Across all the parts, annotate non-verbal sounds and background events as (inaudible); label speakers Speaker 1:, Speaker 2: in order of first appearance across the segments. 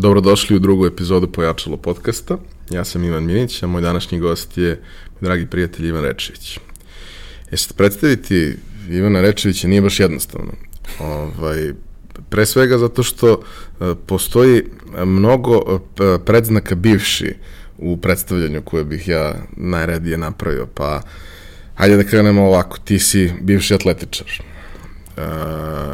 Speaker 1: Dobrodošli u drugu epizodu Pojačalo podcasta. Ja sam Ivan Minić, a moj današnji gost je dragi prijatelj Ivan Rečević. E sad, predstaviti Ivana Rečevića nije baš jednostavno. Ovaj, pre svega zato što e, postoji mnogo e, predznaka bivši u predstavljanju koje bih ja najredije napravio, pa hajde da krenemo ovako, ti si bivši atletičar, uh,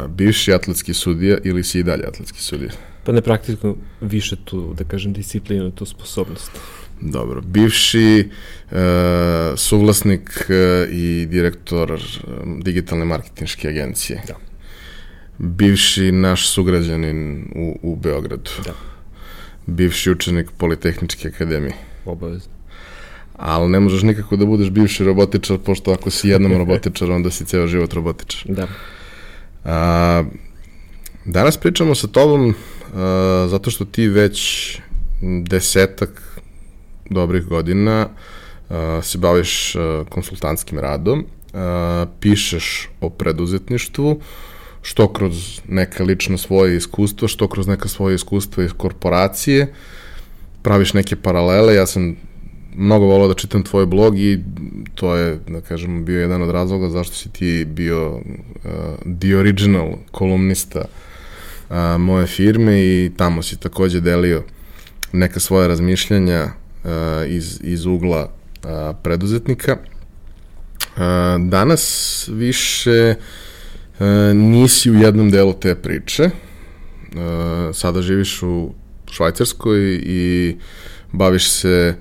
Speaker 1: bivši atletski sudija ili si i dalje atletski sudija?
Speaker 2: Pa ne praktično više tu, da kažem, disciplinu, tu sposobnost.
Speaker 1: Dobro. Bivši uh, suvlasnik uh, i direktor uh, digitalne marketinške agencije.
Speaker 2: Da.
Speaker 1: Bivši naš sugrađanin u, u Beogradu.
Speaker 2: Da.
Speaker 1: Bivši učenik Politehničke akademije.
Speaker 2: Obavezno.
Speaker 1: Ali ne možeš nikako da budeš bivši robotičar, pošto ako si jednom (laughs) robotičar, onda si ceo život robotičar.
Speaker 2: Da.
Speaker 1: A, danas pričamo sa tobom zato što ti već desetak dobrih godina se baviš konsultantskim radom, pišeš o preduzetništvu, što kroz neka lična svoje iskustva, što kroz neka svoje iskustva iz korporacije, praviš neke paralele, ja sam mnogo volao da čitam tvoj blog i to je, da kažemo, bio jedan od razloga zašto si ti bio uh, the original kolumnista uh, moje firme i tamo si takođe delio neka svoja razmišljanja uh, iz, iz ugla uh, preduzetnika. Uh, danas više uh, nisi u jednom delu te priče. Uh, sada živiš u Švajcarskoj i baviš se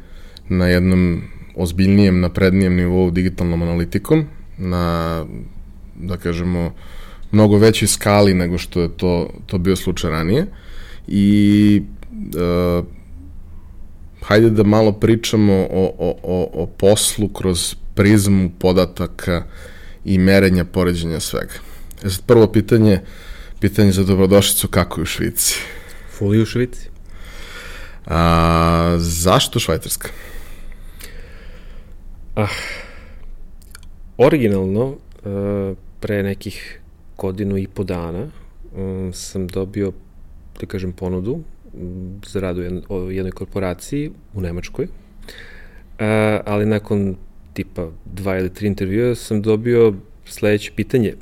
Speaker 1: na jednom ozbiljnijem, naprednijem nivou digitalnom analitikom, na, da kažemo, mnogo većoj skali nego što je to, to bio slučaj ranije. I uh, hajde da malo pričamo o, o, o, o poslu kroz prizmu podataka i merenja, poređenja svega. E sad prvo pitanje, pitanje za dobrodošlicu, kako je u Švici?
Speaker 2: Fuli u Švici.
Speaker 1: A, zašto Švajcarska?
Speaker 2: Ah, originalno, uh, pre nekih godinu i po dana um, sam dobio, da kažem, ponudu um, za radu u jednoj korporaciji u Nemačkoj, uh, ali nakon tipa dva ili tri intervjua sam dobio sledeće pitanje.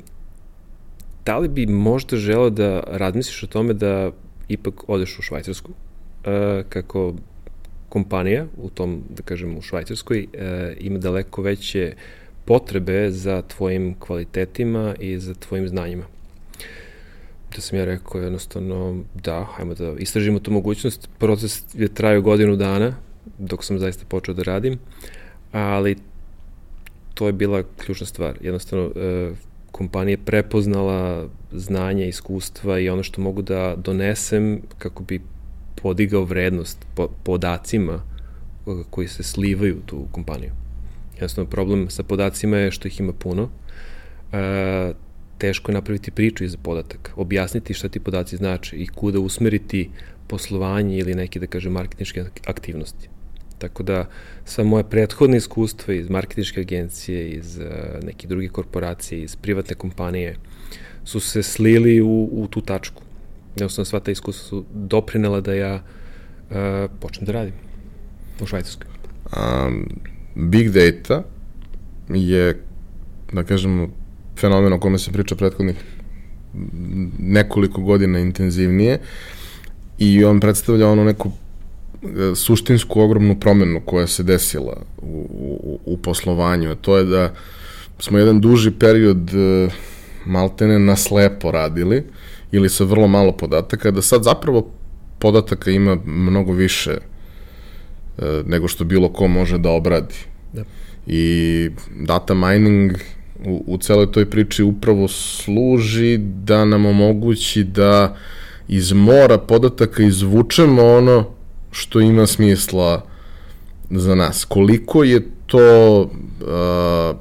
Speaker 2: Da li bi možda želeo da razmisliš o tome da ipak odeš u Švajcarsku, uh, kako kompanija u tom, da kažem, u Švajcarskoj e, ima daleko veće potrebe za tvojim kvalitetima i za tvojim znanjima. Da sam ja rekao jednostavno da, hajmo da istražimo tu mogućnost. Proces je trajao godinu dana dok sam zaista počeo da radim, ali to je bila ključna stvar. Jednostavno, e, kompanija prepoznala znanje, iskustva i ono što mogu da donesem kako bi podigao vrednost po, podacima koji se slivaju tu kompaniju. Jednostavno, problem sa podacima je što ih ima puno. E, teško je napraviti priču iza podataka, objasniti šta ti podaci znači i kuda usmeriti poslovanje ili neke, da kažem, marketinške aktivnosti. Tako da, sa moje prethodne iskustva iz marketinške agencije, iz uh, neke druge korporacije, iz privatne kompanije, su se slili u, u tu tačku jednostavno sva ta iskustva su doprinela da ja uh, počnem da radim u Švajcarskoj.
Speaker 1: Um, big data je, da kažemo, fenomen o kome se priča prethodnih nekoliko godina intenzivnije i on predstavlja ono neku e, suštinsku ogromnu promenu koja se desila u, u, u poslovanju, a to je da smo jedan duži period e, maltene na slepo radili ili sa vrlo malo podataka, da sad zapravo podataka ima mnogo više nego što bilo ko može da obradi. Da. I data mining u, u celoj toj priči upravo služi da nam omogući da iz mora podataka izvučemo ono što ima smisla za nas. Koliko je to uh,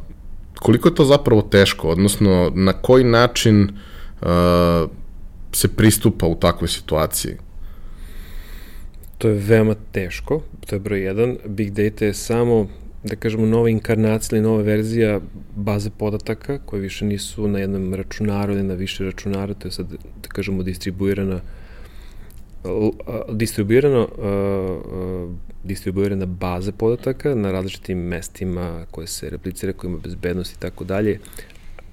Speaker 1: koliko je to zapravo teško, odnosno na koji način uh, se pristupa u takvoj situaciji?
Speaker 2: To je veoma teško, to je broj jedan. Big data je samo, da kažemo, nova inkarnacija ili nova verzija baze podataka koje više nisu na jednom računaru ili na više računara, to je sad, da kažemo, distribuirana distribuirano, distribuirana baza podataka na različitim mestima koje se replicira, koje ima bezbednost i tako dalje,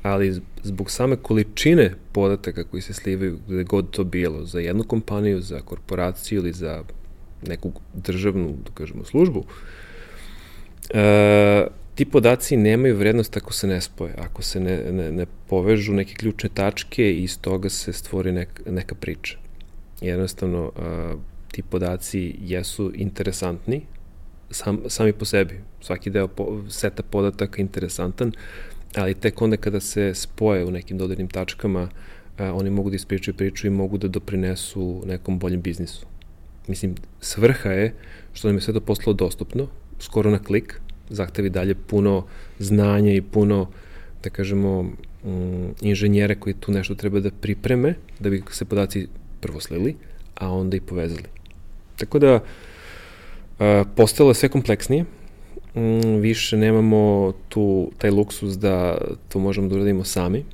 Speaker 2: ali zbog same količine podataka koji se slivaju gde god to bilo, za jednu kompaniju, za korporaciju ili za neku državnu, da kažemo, službu, e, ti podaci nemaju vrednost ako se ne spoje, ako se ne, ne, ne povežu neke ključne tačke i iz toga se stvori nek, neka priča. Jednostavno, a, ti podaci jesu interesantni sam, sami po sebi. Svaki deo po, seta podataka je interesantan, ali tek onda kada se spoje u nekim dodirnim tačkama, a, oni mogu da ispričaju priču i mogu da doprinesu nekom boljem biznisu. Mislim, svrha je što nam je sve to poslalo dostupno, skoro na klik, zahtevi dalje puno znanja i puno, da kažemo, mm, inženjere koji tu nešto treba da pripreme, da bi se podaci prvo slili, a onda i povezali. Tako da, postalo je sve kompleksnije, mm, više nemamo tu taj luksus da to možemo da uradimo sami,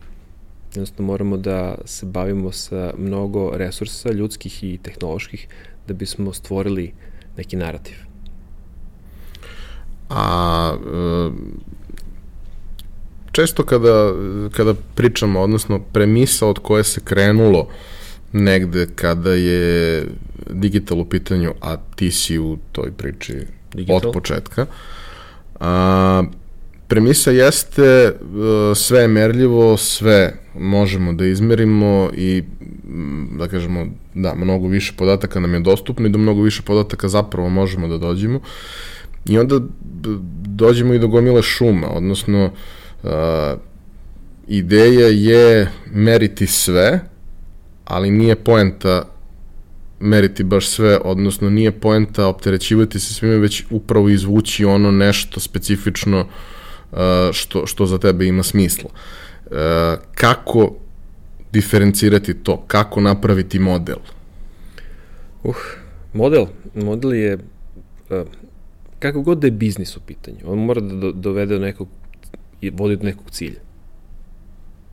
Speaker 2: jednostavno moramo da se bavimo sa mnogo resursa ljudskih i tehnoloških da bismo stvorili neki narativ
Speaker 1: a e, često kada, kada pričamo, odnosno premisa od koje se krenulo negde kada je digital u pitanju, a ti si u toj priči digital? od početka, a, premisa jeste uh, sve je merljivo, sve možemo da izmerimo i da kažemo da mnogo više podataka nam je dostupno i da mnogo više podataka zapravo možemo da dođemo I onda dođemo i do gomile šuma, odnosno uh, ideja je meriti sve, ali nije poenta meriti baš sve, odnosno nije poenta opterećivati se svime, već upravo izvući ono nešto specifično uh, što, što za tebe ima smisla. Uh, kako diferencirati to? Kako napraviti model?
Speaker 2: Uh, model? Model je uh, kako god da je biznis u pitanju, on mora da dovede do nekog, vodi do nekog cilja.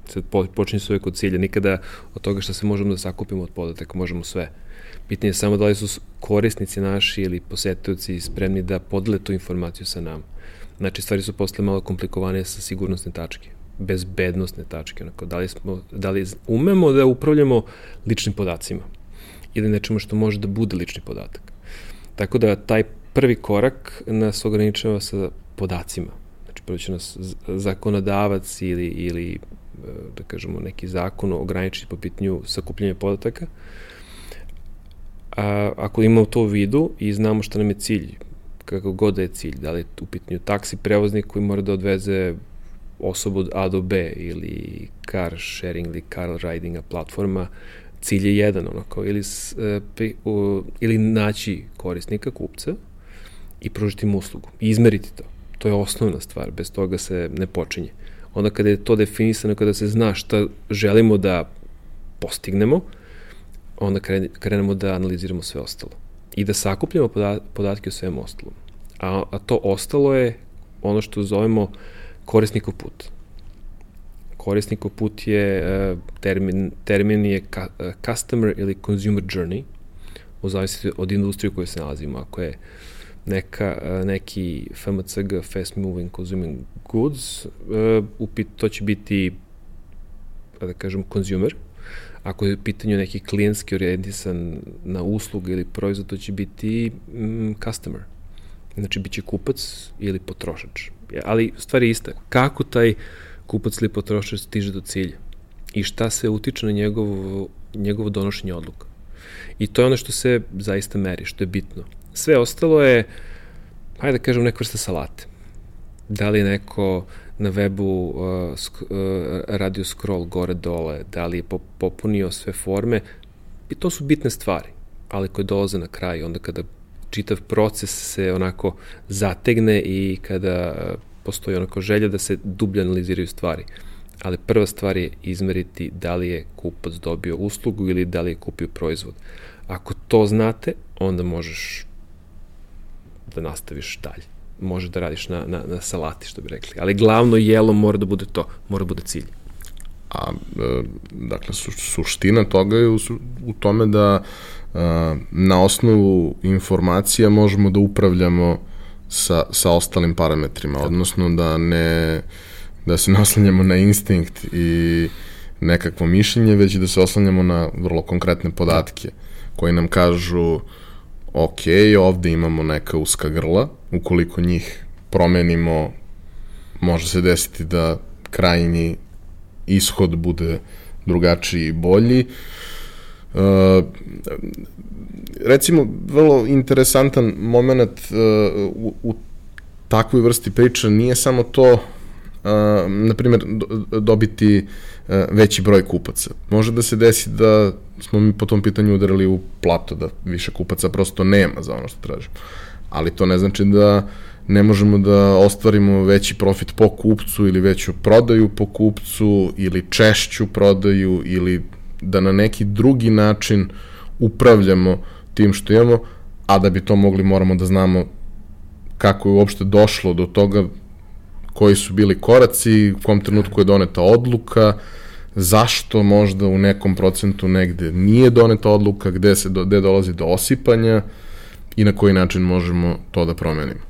Speaker 2: Sad počinje se uvek od cilja, nikada od toga što se možemo da sakupimo od podataka, možemo sve. Pitanje je samo da li su korisnici naši ili posetioci spremni da podele tu informaciju sa nama. Znači, stvari su posle malo komplikovanije sa sigurnosne tačke, bezbednostne tačke, onako, da li, smo, da li umemo da upravljamo ličnim podacima ili nečemu što može da bude lični podatak. Tako da taj prvi korak nas ograničava sa podacima. Znači, prvo će nas zakonodavac ili, ili e, da kažemo, neki zakon ograničiti po pitanju sakupljanja podataka. A, ako imamo to u vidu i znamo šta nam je cilj, kako god da je cilj, da li je u pitanju taksi prevoznik koji mora da odveze osobu od A do B ili car sharing ili car ridinga platforma, cilj je jedan, ono, kao ili, e, ili naći korisnika, kupca, i pružiti mu uslugu i izmeriti to. To je osnovna stvar, bez toga se ne počinje. Onda kada je to definisano, kada se zna šta želimo da postignemo, onda krenemo da analiziramo sve ostalo. I da sakupljamo podatke o svem ostalom. A, a to ostalo je ono što zovemo korisnikov put. Korisnikov put je, e, termin, termin je e, customer ili consumer journey, u zavisnosti od industrije u kojoj se nalazimo. Ako je neka, e, neki FMCG, Fast Moving Consuming Goods, upit, to će biti, da kažem, consumer. Ako je u pitanju neki klijentski orijentisan na uslugu ili proizvod, to će biti mm, customer. Znači, bit će kupac ili potrošač. Ali stvar je ista. Kako taj kupac ili potrošač stiže do cilja? I šta se utiče na njegovo, njegovo donošenje odluka? I to je ono što se zaista meri, što je bitno. Sve ostalo je, hajde da kažem, neka vrsta salate. Da li neko na webu uh, sk, uh, radio scroll gore-dole, da li je popunio sve forme, i to su bitne stvari, ali koje dolaze na kraj, onda kada čitav proces se onako zategne i kada postoji onako želja da se dublje analiziraju stvari. Ali prva stvar je izmeriti da li je kupac dobio uslugu ili da li je kupio proizvod. Ako to znate, onda možeš da nastaviš dalje. Može da radiš na, na, na salati, što bi rekli. Ali glavno jelo mora da bude to, mora da bude cilj.
Speaker 1: A, e, dakle, su, suština toga je u, u tome da na osnovu informacija možemo da upravljamo sa, sa ostalim parametrima, odnosno da ne da se naslanjamo na instinkt i nekakvo mišljenje, već da se oslanjamo na vrlo konkretne podatke koji nam kažu ok, ovde imamo neka uska grla, ukoliko njih promenimo, može se desiti da krajnji ishod bude drugačiji i bolji. Uh, recimo, vrlo interesantan moment uh, u, u takvoj vrsti priča nije samo to, uh, na primjer, do, dobiti uh, veći broj kupaca. Može da se desi da smo mi po tom pitanju udarili u plato, da više kupaca prosto nema za ono što tražimo. Ali to ne znači da ne možemo da ostvarimo veći profit po kupcu ili veću prodaju po kupcu ili češću prodaju ili da na neki drugi način upravljamo tim što imamo, a da bi to mogli moramo da znamo kako je uopšte došlo do toga koji su bili koraci, u kom trenutku je doneta odluka, zašto možda u nekom procentu negde nije doneta odluka, gde, se do, gde dolazi do osipanja i na koji način možemo to da promenimo.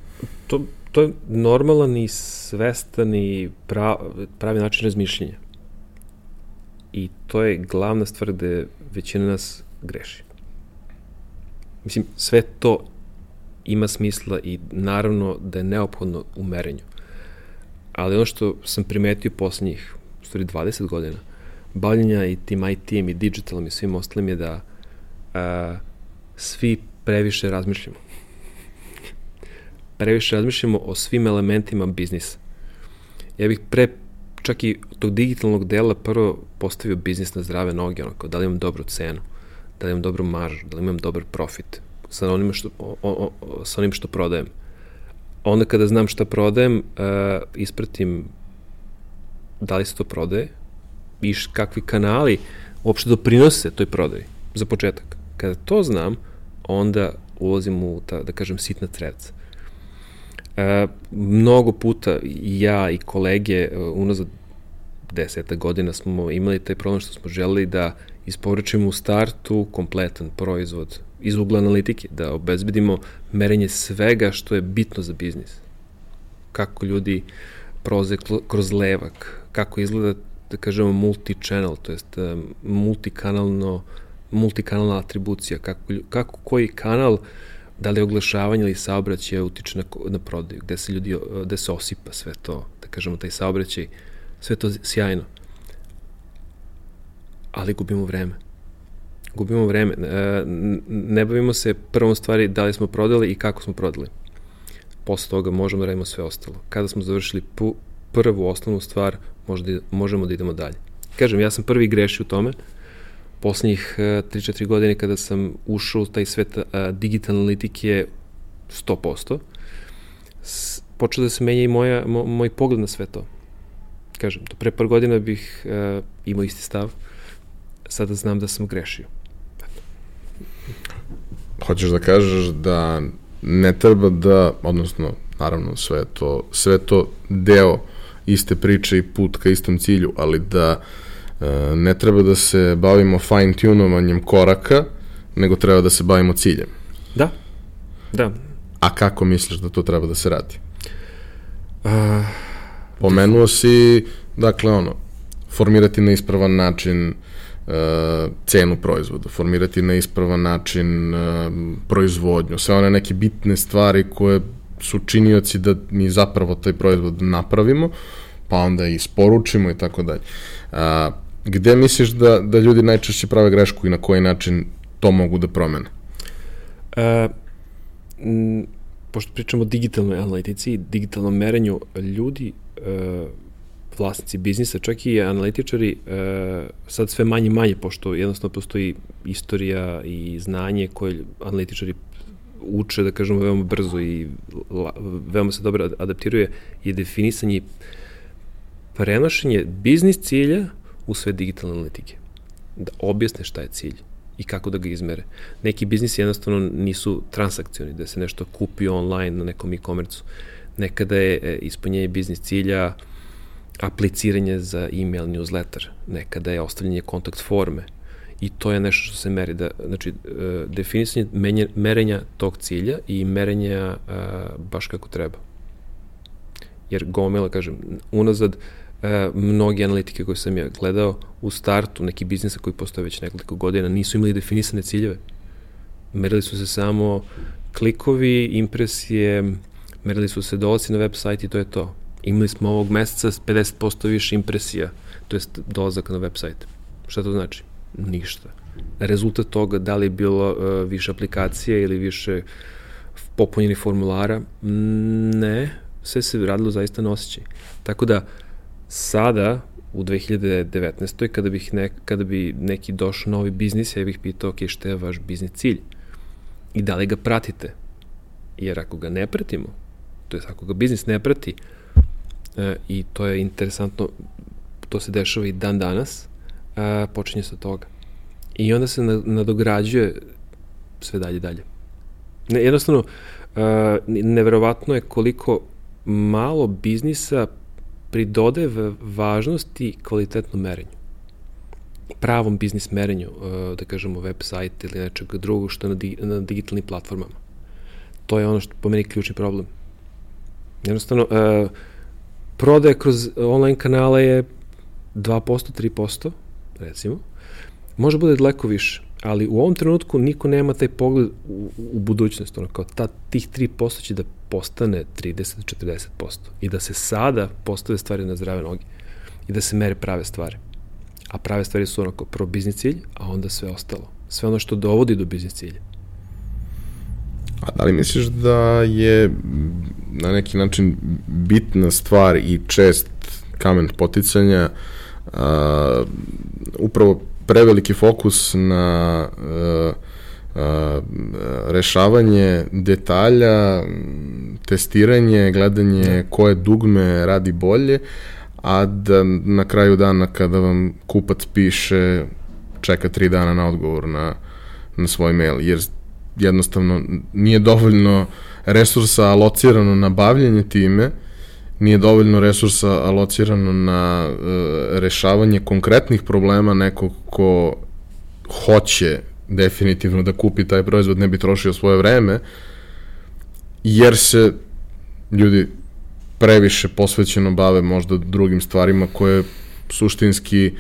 Speaker 2: To, to je normalan i svestan i prav, pravi način razmišljenja. I to je glavna stvar gde većina nas greši. Mislim, sve to ima smisla i naravno da je neophodno u merenju. Ali ono što sam primetio poslednjih, u stvari 20 godina, bavljenja i tim IT-em i digitalom i svim ostalim je da a, svi previše razmišljamo. previše razmišljamo o svim elementima biznisa. Ja bih pre čak i tog digitalnog dela prvo postavio biznis na zdrave noge, onako, da li imam dobru cenu, da li imam dobru maržu, da li imam dobar profit sa onim što, o, o, o, sa onim što prodajem. Onda kada znam šta prodajem, uh, ispratim da li se to prodaje i kakvi kanali uopšte doprinose toj prodaji, za početak. Kada to znam, onda ulazim u, ta, da kažem, sitna trevca. E, mnogo puta ja i kolege uh, unazad deseta godina smo imali taj problem što smo želeli da isporučimo u startu kompletan proizvod iz ugla analitike, da obezbedimo merenje svega što je bitno za biznis. Kako ljudi proze kroz levak, kako izgleda, da kažemo, multi-channel, to jest e, multikanalno, multikanalna atribucija, kako, kako koji kanal, da li je oglašavanje ili saobraćaj utiče na, na prodaju, gde se ljudi, gde se osipa sve to, da kažemo, taj saobraćaj, sve to sjajno. Ali gubimo vreme gubimo vreme. E, ne bavimo se prvom stvari da li smo prodali i kako smo prodali. Posle toga možemo da radimo sve ostalo. Kada smo završili prvu osnovnu stvar, možda, možemo da idemo dalje. Kažem, ja sam prvi grešio u tome. Poslednjih 3-4 e, godine kada sam ušao u taj svet e, digitalne analitike 100%, počeo da se menja i moja, moj pogled na sve to. Kažem, to pre par godina bih uh, imao isti stav, sada znam da sam grešio
Speaker 1: hoćeš da kažeš da ne treba da, odnosno, naravno, sve to, sve to deo iste priče i put ka istom cilju, ali da e, ne treba da se bavimo fine tunovanjem koraka, nego treba da se bavimo ciljem.
Speaker 2: Da, da.
Speaker 1: A kako misliš da to treba da se radi? Uh, Pomenuo si, dakle, ono, formirati na ispravan način uh, E, cenu proizvoda, formirati na ispravan način e, proizvodnju, sve one neke bitne stvari koje su činioci da mi zapravo taj proizvod napravimo, pa onda i isporučimo i tako dalje. Gde misliš da, da ljudi najčešće prave grešku i na koji način to mogu da promene?
Speaker 2: E, m, pošto pričamo o digitalnoj analitici i digitalnom merenju, ljudi e, vlasnici biznisa, čak i analitičari, e, sad sve manje manje, pošto jednostavno postoji istorija i znanje koje analitičari uče, da kažemo, veoma brzo i la, veoma se dobro adaptiruje, je definisanje prenošenje biznis cilja u sve digitalne analitike. Da objasne šta je cilj i kako da ga izmere. Neki biznisi jednostavno nisu transakcioni, da se nešto kupi online na nekom e-komercu. Nekada je e, ispunjenje biznis cilja uh, apliciranje za email newsletter, nekada je ostavljanje kontakt forme I to je nešto što se meri. Da, znači, e, definisanje menje, merenja tog cilja i merenja a, baš kako treba. Jer gomila, kažem, unazad, e, mnogi analitike koje sam ja gledao u startu, neki biznisa koji postoje već nekoliko godina, nisu imali definisane ciljeve. Merili su se samo klikovi, impresije, merili su se dolaci na web sajt i to je to. Imali smo ovog meseca 50% više impresija, to je dolazak na web sajt. Šta to znači? Ništa. Rezultat toga, da li je bilo uh, više aplikacije ili više popunjeni formulara, ne, sve se radilo zaista na osjećaj. Tako da, sada, u 2019. kada, bih ne, kada bi neki došao novi biznis, ja bih pitao, ok, šta je vaš biznis cilj? I da li ga pratite? Jer ako ga ne pratimo, to je ako ga biznis ne prati, e, i to je interesantno, to se dešava i dan danas, a, počinje sa toga. I onda se nadograđuje sve dalje dalje. Ne, jednostavno, a, neverovatno je koliko malo biznisa pridode važnosti kvalitetnom merenju. Pravom biznis merenju, da kažemo web sajt ili nečeg drugog što je na, digitalnim platformama. To je ono što po meni ključni problem. Jednostavno, prodaje kroz online kanale je 2%, 3%, recimo, može bude daleko više, ali u ovom trenutku niko nema taj pogled u, u budućnost, ono kao ta, tih 3% će da postane 30-40% i da se sada postave stvari na zdrave noge i da se mere prave stvari. A prave stvari su onako prvo biznis cilj, a onda sve ostalo. Sve ono što dovodi do biznis cilja.
Speaker 1: A da li misliš da je na neki način bitna stvar i čest kamen poticanja a, upravo preveliki fokus na a, rešavanje detalja, testiranje, gledanje da. koje dugme radi bolje, a da na kraju dana kada vam kupac piše čeka tri dana na odgovor na, na svoj mail, jer jednostavno nije dovoljno resursa alocirano na bavljanje time, nije dovoljno resursa alocirano na e, rešavanje konkretnih problema nekog ko hoće definitivno da kupi taj proizvod, ne bi trošio svoje vreme, jer se ljudi previše posvećeno bave možda drugim stvarima koje suštinski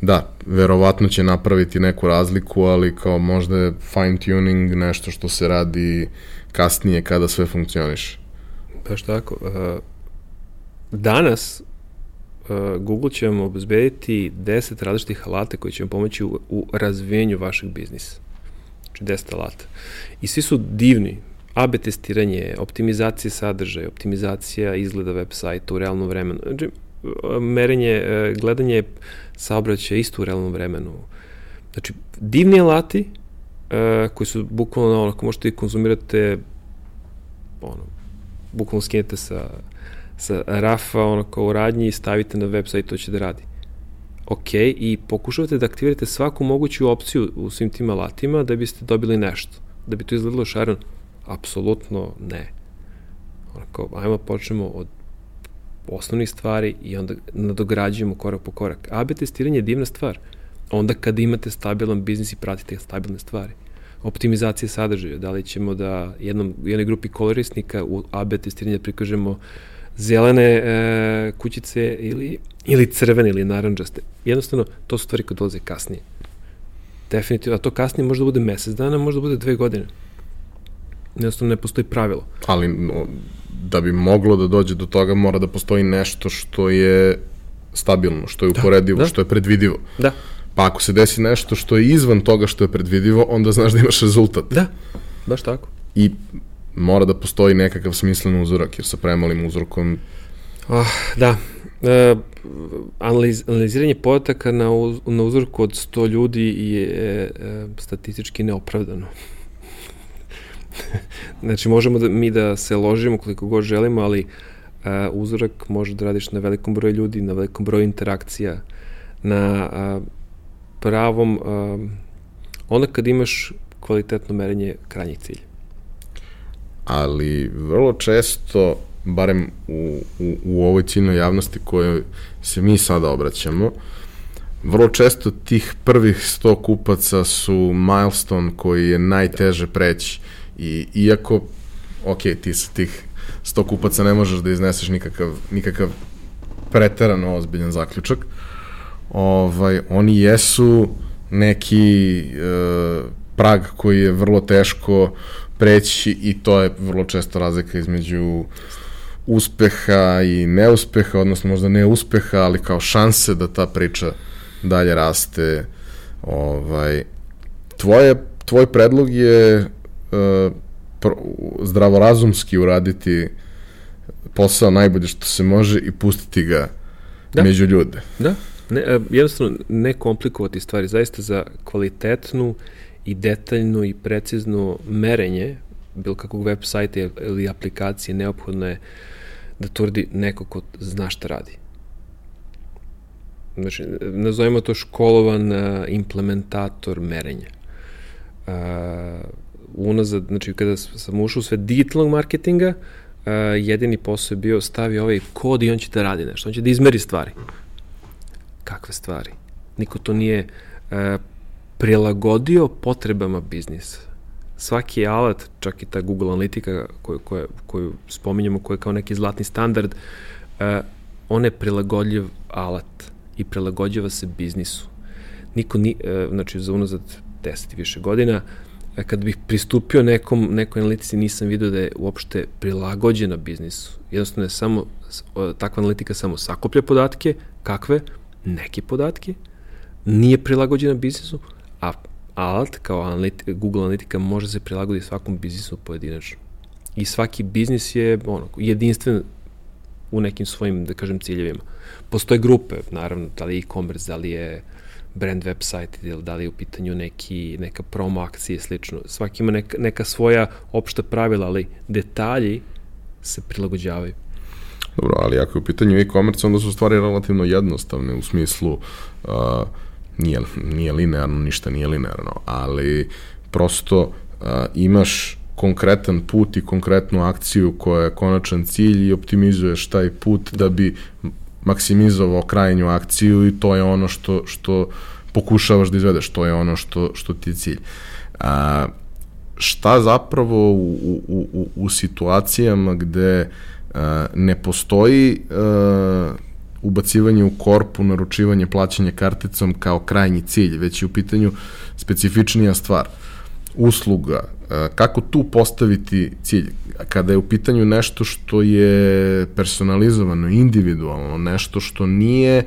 Speaker 1: da, verovatno će napraviti neku razliku, ali kao možda je fine tuning nešto što se radi kasnije kada sve funkcioniše.
Speaker 2: Baš tako. Danas Google će vam obezbediti 10 različitih alata koji će vam pomoći u, u razvijenju vašeg biznisa. Znači 10 alata. I svi su divni. AB testiranje, optimizacija sadržaja, optimizacija izgleda web sajta u realnom vremenu. Znači, merenje, e, gledanje saobraćaja isto u realnom vremenu. Znači, divni alati koji su bukvalno, ako možete i konzumirate ono, bukvalno skinete sa, sa rafa, ono, kao u radnji i stavite na web sajt, to će da radi. Ok, i pokušavate da aktivirate svaku moguću opciju u svim tim alatima da biste dobili nešto. Da bi to izgledalo šareno? Apsolutno ne. Onako, ajmo počnemo od osnovnih stvari i onda nadograđujemo korak po korak. AB testiranje je divna stvar. Onda kada imate stabilan biznis i pratite stabilne stvari. Optimizacija sadržaja, da li ćemo da jednom, jednoj grupi kolorisnika u AB testiranje prikažemo zelene e, kućice ili, ili crvene ili naranđaste. Jednostavno, to su stvari koje dolaze kasnije. Definitivno, a to kasnije može da bude mesec dana, može da bude dve godine. Jednostavno ne postoji pravilo.
Speaker 1: Ali no, da bi moglo da dođe do toga mora da postoji nešto što je stabilno, što je da, uporedivo, da, da. što je predvidivo.
Speaker 2: Da.
Speaker 1: Pa ako se desi nešto što je izvan toga što je predvidivo, onda znaš da imaš rezultat.
Speaker 2: Da, baš tako.
Speaker 1: I mora da postoji nekakav smislen uzorak, jer sa premalim uzorkom...
Speaker 2: Oh, da, e, analiz, analiziranje podataka na, uz, na uzorku od 100 ljudi je e, statistički neopravdano. (laughs) znači, možemo da, mi da se ložimo koliko god želimo, ali uh, uzorak može da radiš na velikom broju ljudi, na velikom broju interakcija, na uh, pravom, uh, onda kad imaš kvalitetno merenje krajnjih cilja.
Speaker 1: Ali vrlo često, barem u, u, u ovoj ciljnoj javnosti kojoj se mi sada obraćamo, vrlo često tih prvih 100 kupaca su milestone koji je najteže preći. I iako ok, ti sa tih 100 kupaca ne možeš da izneseš nikakav, nikakav preterano ozbiljan zaključak, ovaj, oni jesu neki e, prag koji je vrlo teško preći i to je vrlo često razlika između uspeha i neuspeha, odnosno možda ne uspeha, ali kao šanse da ta priča dalje raste. Ovaj, tvoje, tvoj predlog je uh, zdravorazumski uraditi posao najbolje što se može i pustiti ga da. među ljude.
Speaker 2: Da, ne, e, jednostavno ne komplikovati stvari, zaista za kvalitetnu i detaljno i precizno merenje bilo kakvog web sajta ili aplikacije neophodno je da tvrdi neko ko zna šta radi. Znači, nazovimo to školovan implementator merenja. Uh, unazad, znači kada sam ušao u sve digitalnog marketinga, uh, jedini posao je bio stavi ovaj kod i on će da radi nešto, on će da izmeri stvari. Kakve stvari? Niko to nije uh, prilagodio potrebama biznisa. Svaki alat, čak i ta Google analitika koju, koju, koju spominjamo, koja je kao neki zlatni standard, uh, on je prilagodljiv alat i prilagođava se biznisu. Niko ni, uh, znači za unazad 10 i više godina, uh, kad bih pristupio nekom, nekoj analitici nisam vidio da je uopšte prilagođena biznisu. Jednostavno je samo, takva analitika samo sakoplja podatke, kakve? Neke podatke, nije prilagođena biznisu, a alat kao analiti, Google Analitika može se prilagoditi svakom biznisu pojedinačno. I svaki biznis je ono, jedinstven u nekim svojim, da kažem, ciljevima. Postoje grupe, naravno, da li je e-commerce, da li je brand website ili da li je u pitanju neki, neka promo akcija i slično. Svaki ima neka, neka svoja opšta pravila, ali detalji se prilagođavaju.
Speaker 1: Dobro, ali ako je u pitanju e-commerce, onda su stvari relativno jednostavne u smislu uh, nije, nije linearno, ništa nije linearno, ali prosto a, imaš konkretan put i konkretnu akciju koja je konačan cilj i optimizuješ taj put da bi maksimizovao krajnju akciju i to je ono što, što pokušavaš da izvedeš, to je ono što, što ti je cilj. A, šta zapravo u, u, u, u situacijama gde a, ne postoji a, ubacivanje u korpu, naručivanje, plaćanje karticom kao krajnji cilj, već je u pitanju specifičnija stvar. Usluga, e, kako tu postaviti cilj? Kada je u pitanju nešto što je personalizovano, individualno, nešto što nije e,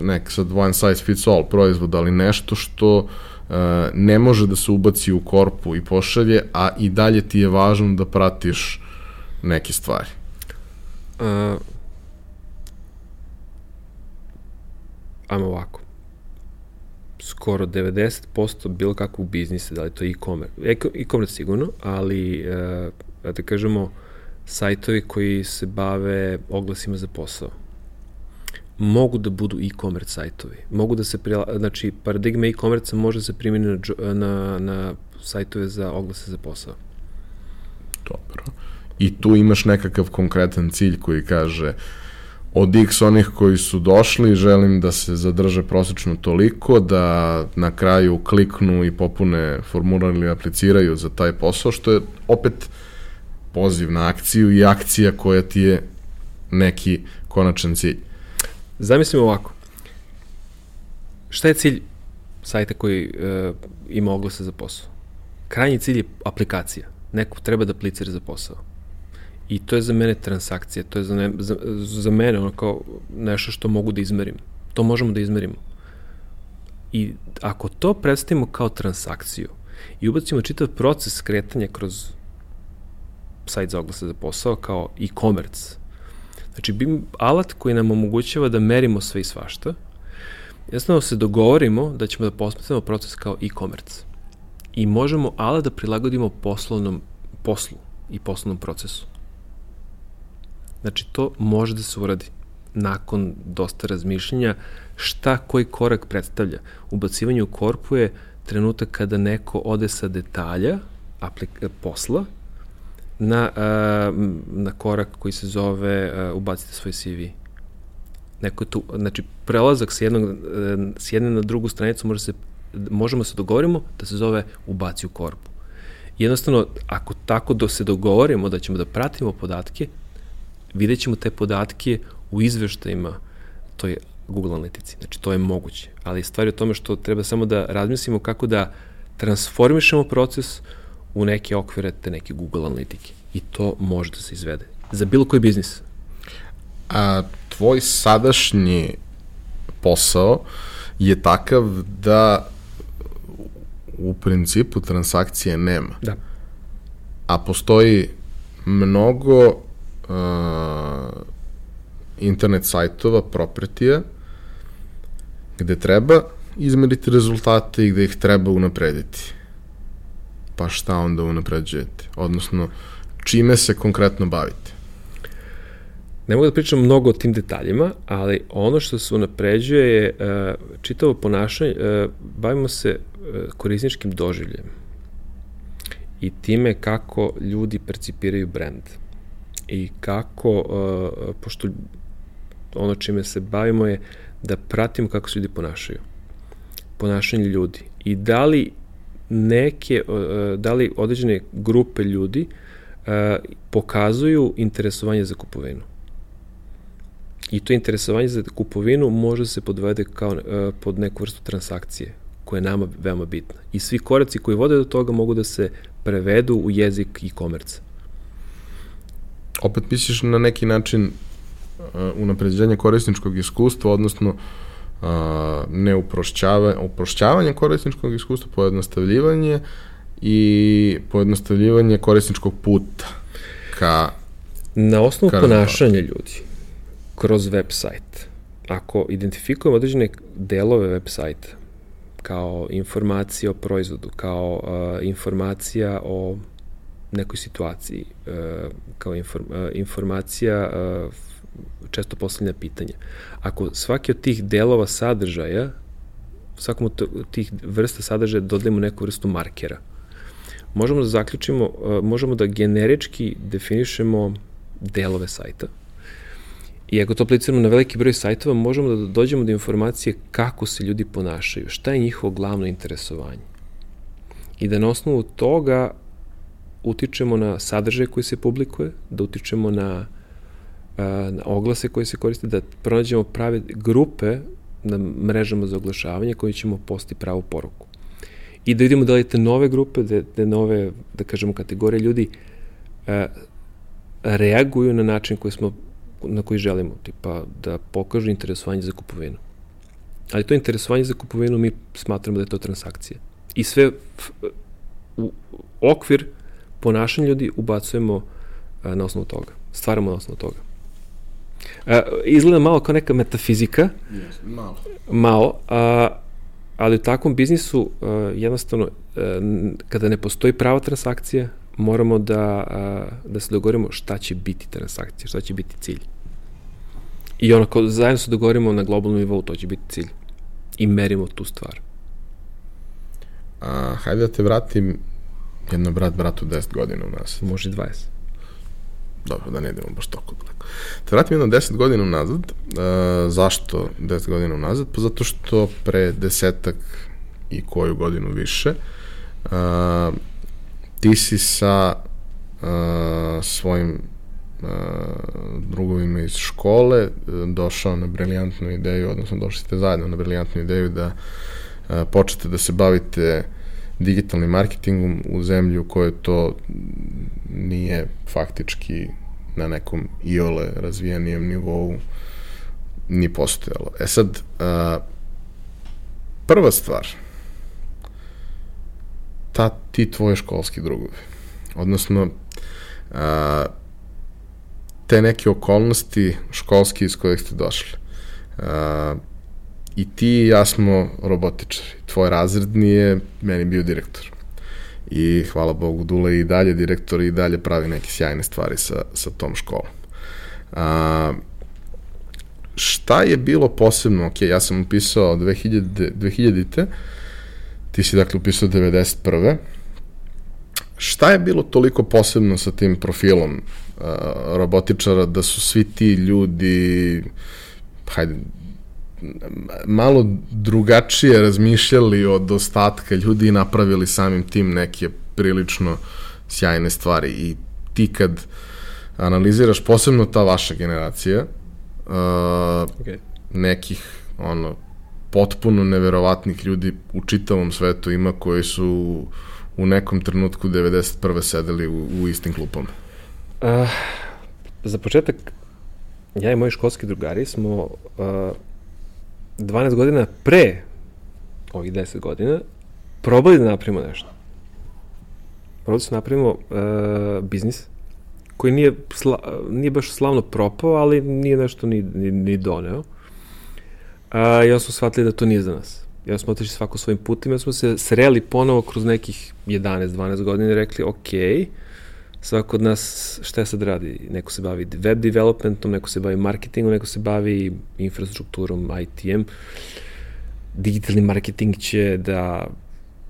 Speaker 1: nek sad one size fits all proizvod, ali nešto što e, ne može da se ubaci u korpu i pošalje, a i dalje ti je važno da pratiš neke stvari.
Speaker 2: Ajmo ovako, skoro 90% bilo kakvog biznisa, da li to e-commerce, e-commerce sigurno, ali e, da kažemo sajtovi koji se bave oglasima za posao mogu da budu e-commerce sajtovi. Mogu da se, prila, znači, paradigma e-commerce može da se primjeni na, na, na sajtove za oglase za posao.
Speaker 1: Dobro. I tu imaš nekakav konkretan cilj koji kaže uh, od x onih koji su došli želim da se zadrže prosečno toliko da na kraju kliknu i popune formular ili apliciraju za taj posao, što je opet poziv na akciju i akcija koja ti je neki konačan cilj.
Speaker 2: Zamislimo ovako. Šta je cilj sajta koji uh, ima oglase za posao? Krajnji cilj je aplikacija. Neko treba da aplicira za posao I to je za mene transakcija, to je za, ne, za, za mene ono kao nešto što mogu da izmerim. To možemo da izmerimo. I ako to predstavimo kao transakciju i ubacimo čitav proces kretanja kroz sajt za oglase za posao kao e-commerce, znači bi alat koji nam omogućava da merimo sve i svašta, jasno se dogovorimo da ćemo da posmetamo proces kao e-commerce. I možemo alat da prilagodimo poslovnom poslu i poslovnom procesu. Znači, to može da se uradi nakon dosta razmišljenja šta koji korak predstavlja. Ubacivanje u korpu je trenutak kada neko ode sa detalja aplik posla na, a, na korak koji se zove a, ubacite svoj CV. Neko tu, znači, prelazak s, jednog, e, s jedne na drugu stranicu može se, možemo se dogovorimo da se zove ubaci u korpu. Jednostavno, ako tako do se dogovorimo da ćemo da pratimo podatke, vidjet ćemo te podatke u izveštajima toj Google analitici. Znači, to je moguće. Ali stvar je o tome što treba samo da razmislimo kako da transformišemo proces u neke okvire te neke Google analitike. I to može da se izvede. Za bilo koji biznis.
Speaker 1: A tvoj sadašnji posao je takav da u principu transakcije nema.
Speaker 2: Da.
Speaker 1: A postoji mnogo uh, internet sajtova, propretija, gde treba izmeriti rezultate i gde ih treba unaprediti. Pa šta onda unapređujete? Odnosno, čime se konkretno bavite?
Speaker 2: Ne mogu da pričam mnogo o tim detaljima, ali ono što se unapređuje je uh, čitavo ponašanje, uh, bavimo se uh, korisničkim doživljem i time kako ljudi percipiraju brand i kako, uh, pošto ono čime se bavimo je da pratimo kako se ljudi ponašaju. Ponašanje ljudi. I da li neke, da li određene grupe ljudi pokazuju interesovanje za kupovinu. I to interesovanje za kupovinu može da se podvede kao pod neku vrstu transakcije koja je nama veoma bitna. I svi koraci koji vode do toga mogu da se prevedu u jezik e komerca.
Speaker 1: Opet misliš na neki način unapređenje korisničkog iskustva, odnosno uh, ne uprošćavanje, uprošćavanje korisničkog iskustva, pojednostavljivanje i pojednostavljivanje korisničkog puta ka
Speaker 2: Na osnovu ka ponašanja ljudi kroz web sajt, ako identifikujemo određene delove web sajta kao informacija o proizvodu, kao uh, informacija o nekoj situaciji, uh, kao inform, uh, informacija uh, često postavljena pitanja. Ako svaki od tih delova sadržaja, svakom od tih vrsta sadržaja dodajemo neku vrstu markera, možemo da zaključimo, možemo da generički definišemo delove sajta. I ako to apliciramo na veliki broj sajtova, možemo da dođemo do informacije kako se ljudi ponašaju, šta je njihovo glavno interesovanje. I da na osnovu toga utičemo na sadržaj koji se publikuje, da utičemo na na oglase koje se koriste, da pronađemo prave grupe na mrežama za oglašavanje koji ćemo posti pravu poruku. I da vidimo da li te nove grupe, da, da nove, da kažemo, kategorije ljudi reaguju na način koji smo, na koji želimo, tipa da pokažu interesovanje za kupovinu. Ali to interesovanje za kupovinu mi smatramo da je to transakcija. I sve u okvir ponašanja ljudi ubacujemo na osnovu toga. Stvaramo na osnovu toga. Uh, izgleda malo kao neka metafizika.
Speaker 1: Yes, malo.
Speaker 2: Malo, a, ali u takvom biznisu uh, jednostavno uh, kada ne postoji prava transakcija, moramo da, uh, da se dogovorimo šta će biti transakcija, šta će biti cilj. I ono, kao zajedno se dogovorimo na globalnom nivou, to će biti cilj. I merimo tu stvar.
Speaker 1: A, hajde da te vratim jedno brat bratu 10 godina u nas.
Speaker 2: Može 20
Speaker 1: dobro, da ne idemo baš toliko daleko. Te vratim jedno 10 godina unazad. Uh, zašto 10 godina unazad? Pa zato što pre desetak i koju godinu više uh, ti si sa uh, svojim uh, drugovima iz škole uh, došao na briljantnu ideju, odnosno došli ste zajedno na briljantnu ideju da uh, počete da se bavite digitalnim marketingom u zemlji u kojoj to nije faktički na nekom iole razvijenijem nivou ni postojalo. E sad, a, prva stvar, ta, ti tvoje školski drugovi, odnosno a, te neke okolnosti školski iz kojih ste došli. A, I ti i ja smo robotičari. Tvoj razredni je meni bio direktor i hvala Bogu Dule i dalje direktor i dalje pravi neke sjajne stvari sa, sa tom školom. A, šta je bilo posebno, ok, ja sam upisao 2000, 2000-te, ti si dakle upisao 91. Šta je bilo toliko posebno sa tim profilom a, robotičara da su svi ti ljudi hajde, malo drugačije razmišljali od ostatka ljudi i napravili samim tim neke prilično sjajne stvari i ti kad analiziraš posebno ta vaša generacija uh, okay. nekih ono potpuno neverovatnih ljudi u čitavom svetu ima koji su u nekom trenutku 91. sedeli u, u istim klupama? Uh,
Speaker 2: za početak, ja i moji školski drugari smo uh, 12 godina pre ovih 10 godina probali da napravimo nešto. Probali da napravimo uh, biznis koji nije, sla, nije baš slavno propao, ali nije nešto ni, ni, ni doneo. A, I onda smo shvatili da to nije za nas. I onda smo otišli svako svojim putima, onda smo se sreli ponovo kroz nekih 11-12 godina i rekli, ok, svako od nas šta sad radi? Neko se bavi web developmentom, neko se bavi marketingom, neko se bavi infrastrukturom, IT-em. Digitalni marketing će da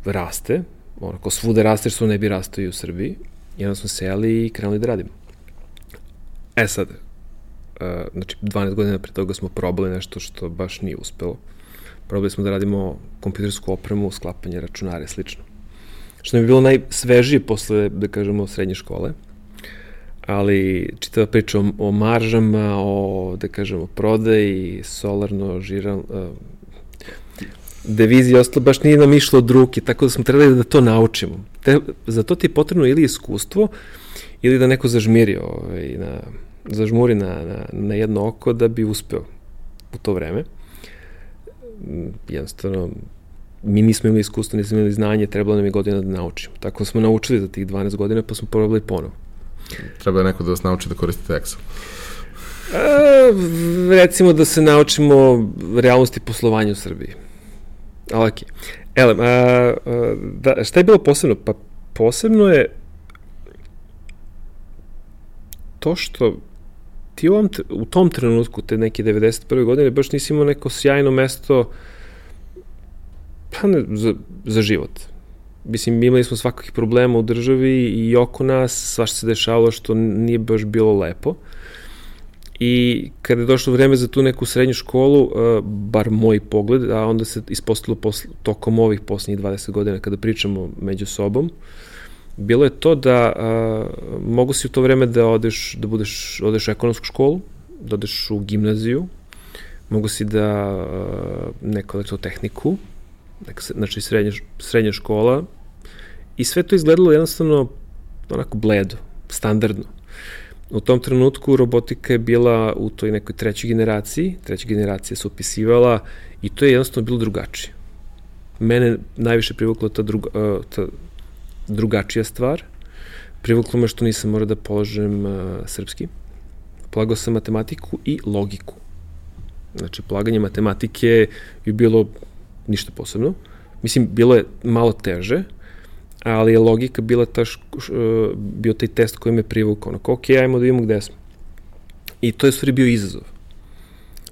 Speaker 2: raste, onako svuda raste što ne bi rastao i u Srbiji. I onda smo seli i krenuli da radimo. E sad, uh, znači 12 godina pre toga smo probali nešto što baš nije uspelo. Probali smo da radimo kompjutersku opremu, sklapanje računara i slično. Što mi je bilo najsvežije posle, da kažemo, srednje škole. Ali čitava priča o, o maržama, o, da kažemo, prodaji, solarno, žiran, uh, devizi i ostalo baš nije nam išlo od ruke, tako da smo trebali da to naučimo. Te, za to ti je potrebno ili iskustvo, ili da neko zažmiri ovaj, na, zažmuri na, na, na jedno oko da bi uspeo u to vreme. Jednostavno, mi nismo imali iskustvo, nismo imali znanje, trebalo nam je godina da naučimo. Tako smo naučili za tih 12 godina, pa smo probali ponovo.
Speaker 1: Treba je neko da vas nauči da koristite Excel.
Speaker 2: A, recimo da se naučimo realnosti poslovanja u Srbiji. Ali, ok. Ele, a, a, da, šta je bilo posebno? Pa posebno je to što ti u, ovom, u tom trenutku, te neke 91. godine, baš nisi imao neko sjajno mesto pa ne, za, za život. Mislim, imali smo svakakih problema u državi i oko nas, svašta se dešavalo što nije baš bilo lepo. I kada je došlo vreme za tu neku srednju školu, uh, bar moj pogled, a onda se ispostavilo posle, tokom ovih poslednjih 20 godina kada pričamo među sobom, bilo je to da a, mogu si u to vreme da odeš, da budeš, odeš u ekonomsku školu, da odeš u gimnaziju, mogu si da a, neku elektrotehniku, neka, znači srednja, srednja škola, i sve to izgledalo jednostavno onako bledo, standardno. U tom trenutku robotika je bila u toj nekoj trećoj generaciji, treća generacija se upisivala i to je jednostavno bilo drugačije. Mene najviše privukla ta, druga, ta drugačija stvar. Privuklo me što nisam morao da položem uh, srpski. Polagao sam matematiku i logiku. Znači, polaganje matematike je bilo ništa posebno. Mislim, bilo je malo teže, ali je logika bila ta š, š, bio taj test koji me privukao. Onako, ok, ajmo da vidimo gde smo. I to je stvari bio izazov.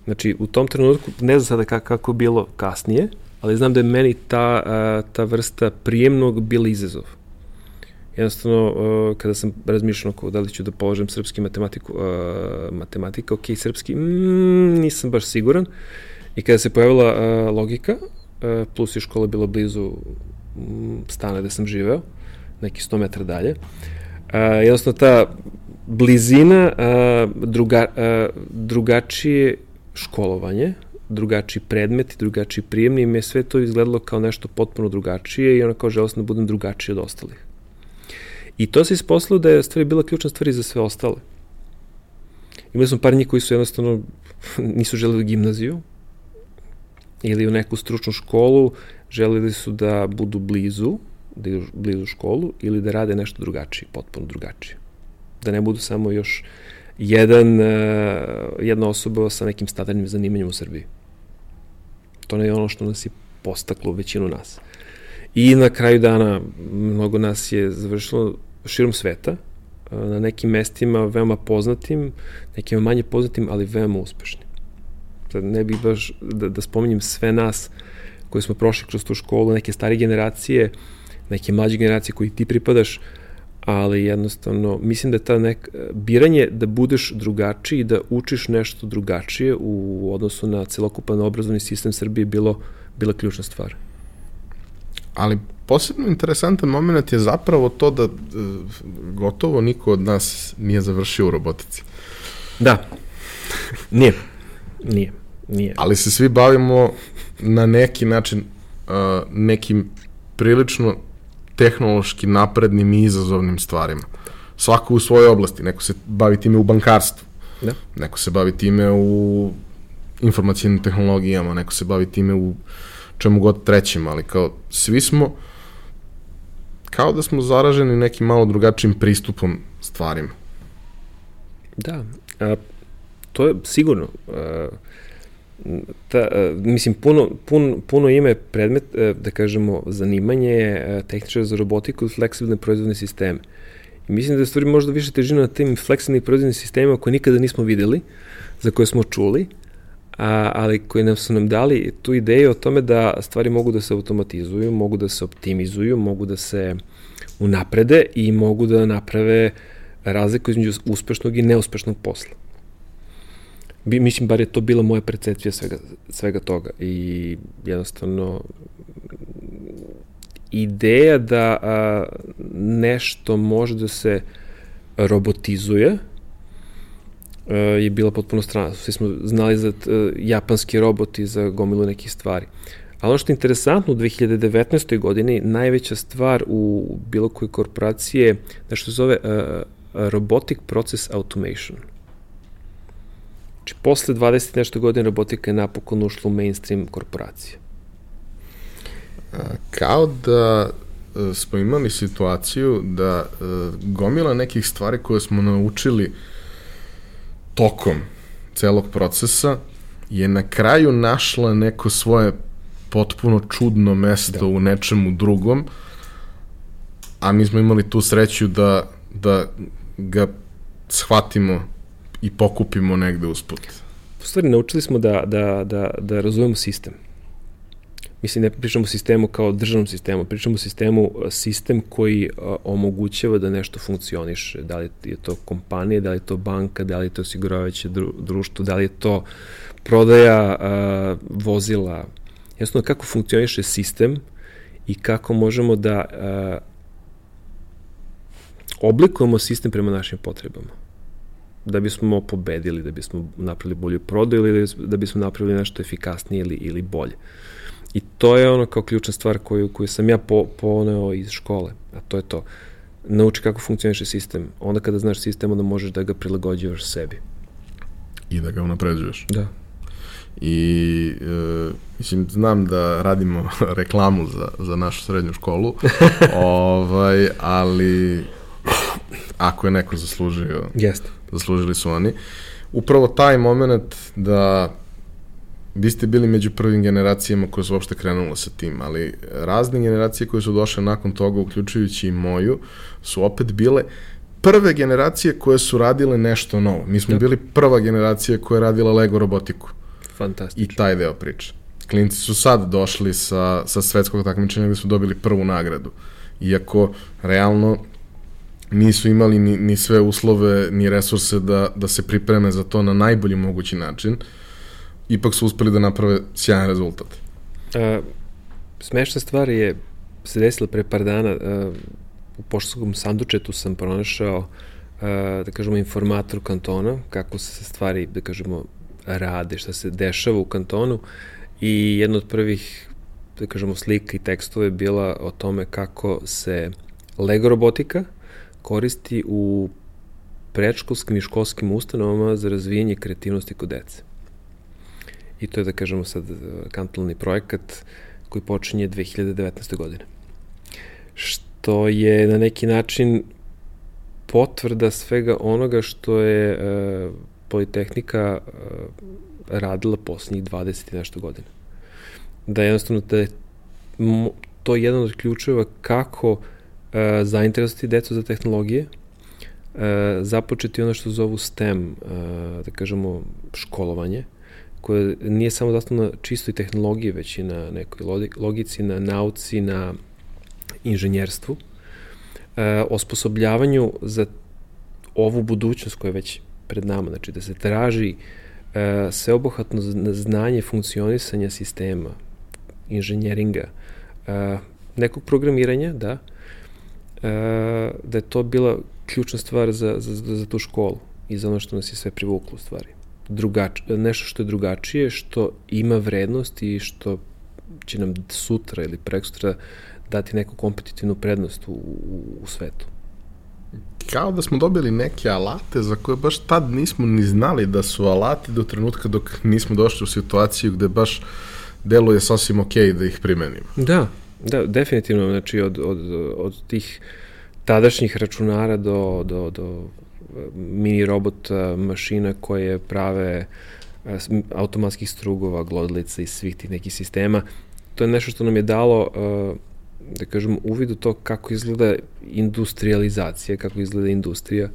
Speaker 2: Znači, u tom trenutku, ne znam sada kako, kako bilo kasnije, ali znam da je meni ta, ta vrsta prijemnog bila izazov jednostavno, uh, kada sam razmišljao oko da li ću da položem srpski matematiku, matematika, ok, srpski, mm, nisam baš siguran. I kada se pojavila logika, plus je škola bila blizu stana gde sam živeo, neki 100 metara dalje, uh, jednostavno ta blizina, uh, druga, drugačije školovanje, drugačiji predmet, drugačiji prijemni i me sve to izgledalo kao nešto potpuno drugačije i ona kao želeo sam da budem drugačiji od ostalih. I to se isposlao da je stvari bila ključna stvar za sve ostale. Imali smo par njih koji su jednostavno (laughs) nisu želeli gimnaziju ili u neku stručnu školu, želeli su da budu blizu, da idu blizu školu ili da rade nešto drugačije, potpuno drugačije. Da ne budu samo još jedan, eh, jedna osoba sa nekim standardnim zanimanjem u Srbiji. To ne je ono što nas je postaklo većinu nas. I na kraju dana mnogo nas je završilo širom sveta, na nekim mestima veoma poznatim, nekim manje poznatim, ali veoma uspešnim. Sad ne bih baš da, da spominjem sve nas koji smo prošli kroz tu školu, neke stare generacije, neke mlađe generacije koji ti pripadaš, ali jednostavno mislim da ta nek, biranje da budeš drugačiji i da učiš nešto drugačije u odnosu na celokupan obrazovni sistem Srbije bilo, bila ključna stvar.
Speaker 1: Ali posebno interesantan moment je zapravo to da e, gotovo niko od nas nije završio u robotici.
Speaker 2: Da. Nije. Nije. Nije.
Speaker 1: Ali se svi bavimo na neki način uh, nekim prilično tehnološki naprednim i izazovnim stvarima. Svako u svojoj oblasti. Neko se bavi time u bankarstvu. Da. Neko se bavi time u informacijnim tehnologijama, neko se bavi time u čemu god trećim, ali kao svi smo kao da smo zaraženi nekim malo drugačijim pristupom stvarima.
Speaker 2: Da, a, to je sigurno. A, ta, a, mislim, puno, puno, puno ime predmet, a, da kažemo, zanimanje je tehničar za robotiku i fleksibilne proizvodne sisteme. I mislim da je stvari možda više težina na tim fleksibilnim proizvodnim sistemima koje nikada nismo videli, za koje smo čuli, a, ali koji nam su nam dali tu ideju o tome da stvari mogu da se automatizuju, mogu da se optimizuju, mogu da se unaprede i mogu da naprave razliku između uspešnog i neuspešnog posla. Bi, mislim, bar je to bila moja percepcija svega, svega toga i jednostavno ideja da a, nešto može da se robotizuje, E, je bila potpuno strana. Svi smo znali za e, japanski roboti, za gomilu nekih stvari. Ali ono što je interesantno, u 2019. godini najveća stvar u bilo kojoj korporaciji je nešto se zove uh, Robotic Process Automation. Znači, posle 20 nešto godina robotika je napokon ušla u mainstream korporacije.
Speaker 1: Kao da smo imali situaciju da gomila nekih stvari koje smo naučili tokom celog procesa je na kraju našla neko svoje potpuno čudno mesto da. u nečemu drugom, a mi smo imali tu sreću da, da ga shvatimo i pokupimo negde usput.
Speaker 2: U stvari, naučili smo da, da, da, da razumemo sistem. Mislim, ne pričamo o sistemu kao državnom sistemu, pričamo o sistemu, sistem koji omogućava da nešto funkcioniše. Da li je to kompanija, da li je to banka, da li je to osiguravajuće društvo, da li je to prodaja a, vozila. Jasno, kako funkcioniše sistem i kako možemo da a, oblikujemo sistem prema našim potrebama da bismo pobedili, da bismo napravili bolju prodaju ili da bismo napravili nešto efikasnije ili, ili bolje. I to je ono kao ključna stvar koju, koju sam ja po, poneo iz škole, a to je to. Nauči kako funkcioniše sistem. Onda kada znaš sistem, onda možeš da ga prilagođavaš sebi.
Speaker 1: I da ga unapređuješ.
Speaker 2: Da.
Speaker 1: I, e, mislim, znam da radimo (laughs) reklamu za, za našu srednju školu, (laughs) ovaj, ali ako je neko zaslužio,
Speaker 2: Jeste.
Speaker 1: zaslužili su oni. Upravo taj moment da vi ste bili među prvim generacijama koje su uopšte krenule sa tim, ali razne generacije koje su došle nakon toga, uključujući i moju, su opet bile prve generacije koje su radile nešto novo. Mi smo da. bili prva generacija koja je radila Lego robotiku.
Speaker 2: Fantastično.
Speaker 1: I taj deo priče. Klinci su sad došli sa, sa svetskog takmičenja gde su dobili prvu nagradu. Iako, realno, nisu imali ni, ni sve uslove, ni resurse da, da se pripreme za to na najbolji mogući način. Ipak su uspeli da naprave sjajan rezultat.
Speaker 2: A, smešna stvar je se desila pre par dana a, u poštanskom sandučetu sam pronašao a, da kažemo informator kantona kako se stvari da kažemo rade, šta se dešava u kantonu i jedna od prvih da kažemo slika i tekstova je bila o tome kako se Lego robotika koristi u predškolskim i školskim ustanovama za razvijenje kreativnosti kod dece i to je da kažemo sad kantonalni projekat koji počinje 2019. godine. Što je na neki način potvrda svega onoga što je e, Politehnika e, radila poslednjih 20 i nešto godina. Da jednostavno da je to jedan od ključeva kako zainteresovati decu za tehnologije, e, započeti ono što zovu STEM, e, da kažemo školovanje, koja nije samo zasnovna čistoj tehnologiji, već i na nekoj logici, na nauci, na inženjerstvu. e, osposobljavanju za ovu budućnost koja je već pred nama, znači da se traži e, sveobuhvatno znanje funkcionisanja sistema, inženjeringa, e, nekog programiranja, da, e, da je to bila ključna stvar za, za, za tu školu i za ono što nas je sve privuklo u stvari. Drugač, nešto što je drugačije, što ima vrednost i što će nam sutra ili preksutra dati neku kompetitivnu prednost u, u, u svetu.
Speaker 1: Kao da smo dobili neke alate za koje baš tad nismo ni znali da su alati do trenutka dok nismo došli u situaciju gde baš deluje sasvim ok da ih primenimo.
Speaker 2: Da, da, definitivno, znači od, od, od tih tadašnjih računara do, do, do mini robota mašina koje prave automatskih strugova, glodlica i svih tih nekih sistema. To je nešto što nam je dalo da kažem, uvid u to kako izgleda industrializacija, kako izgleda industrija.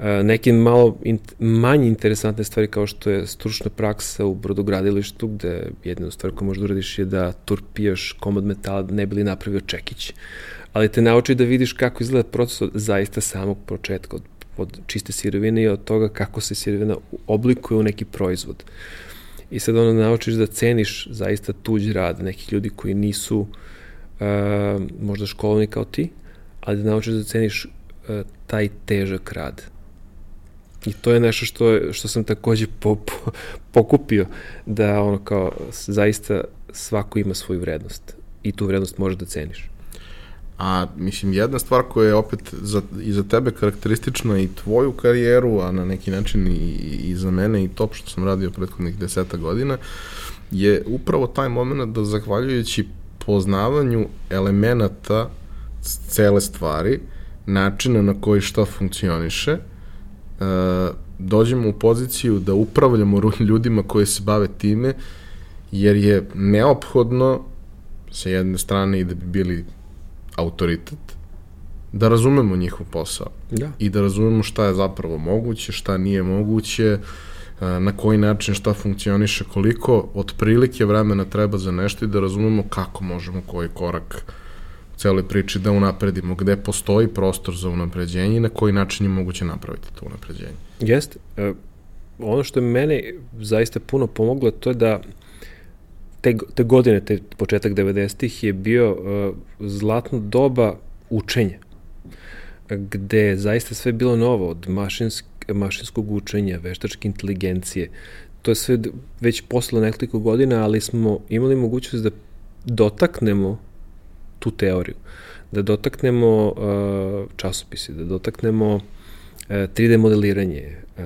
Speaker 2: Neke malo in, manje interesantne stvari kao što je stručna praksa u brodogradilištu, gde jedna stvar koju možda uradiš je da turpijaš komad metala da ne bi li napravio čekić. Ali te nauči da vidiš kako izgleda proces od zaista samog početka, od, od čiste sirovine i od toga kako se sirovina oblikuje u neki proizvod. I sad ono naučiš da ceniš zaista tuđ rad nekih ljudi koji nisu uh, možda školovni kao ti, ali da naučiš da ceniš uh, taj težak rad. I to je nešto što, što sam takođe po, po, pokupio, da ono kao zaista svako ima svoju vrednost i tu vrednost možeš da ceniš.
Speaker 1: A mislim, jedna stvar koja je opet za, i za tebe karakteristična i tvoju karijeru, a na neki način i, i za mene i to što sam radio prethodnih deseta godina, je upravo taj moment da zahvaljujući poznavanju elemenata cele stvari, načina na koji šta funkcioniše, e, dođemo u poziciju da upravljamo ljudima koji se bave time, jer je neophodno sa jedne strane i da bi bili autoritet, da razumemo njihov posao. Da. I da razumemo šta je zapravo moguće, šta nije moguće, na koji način šta funkcioniše, koliko otprilike vremena treba za nešto i da razumemo kako možemo koji korak u celoj priči da unapredimo, gde postoji prostor za unapređenje i na koji način je moguće napraviti to unapređenje.
Speaker 2: Jeste. E, ono što je mene zaista puno pomoglo, to je da te, te godine, te početak 90-ih je bio uh, zlatno doba učenja, gde je zaista sve bilo novo, od mašinske mašinskog učenja, veštačke inteligencije. To je sve već posle nekoliko godina, ali smo imali mogućnost da dotaknemo tu teoriju, da dotaknemo uh, časopise, da dotaknemo uh, 3D modeliranje, uh,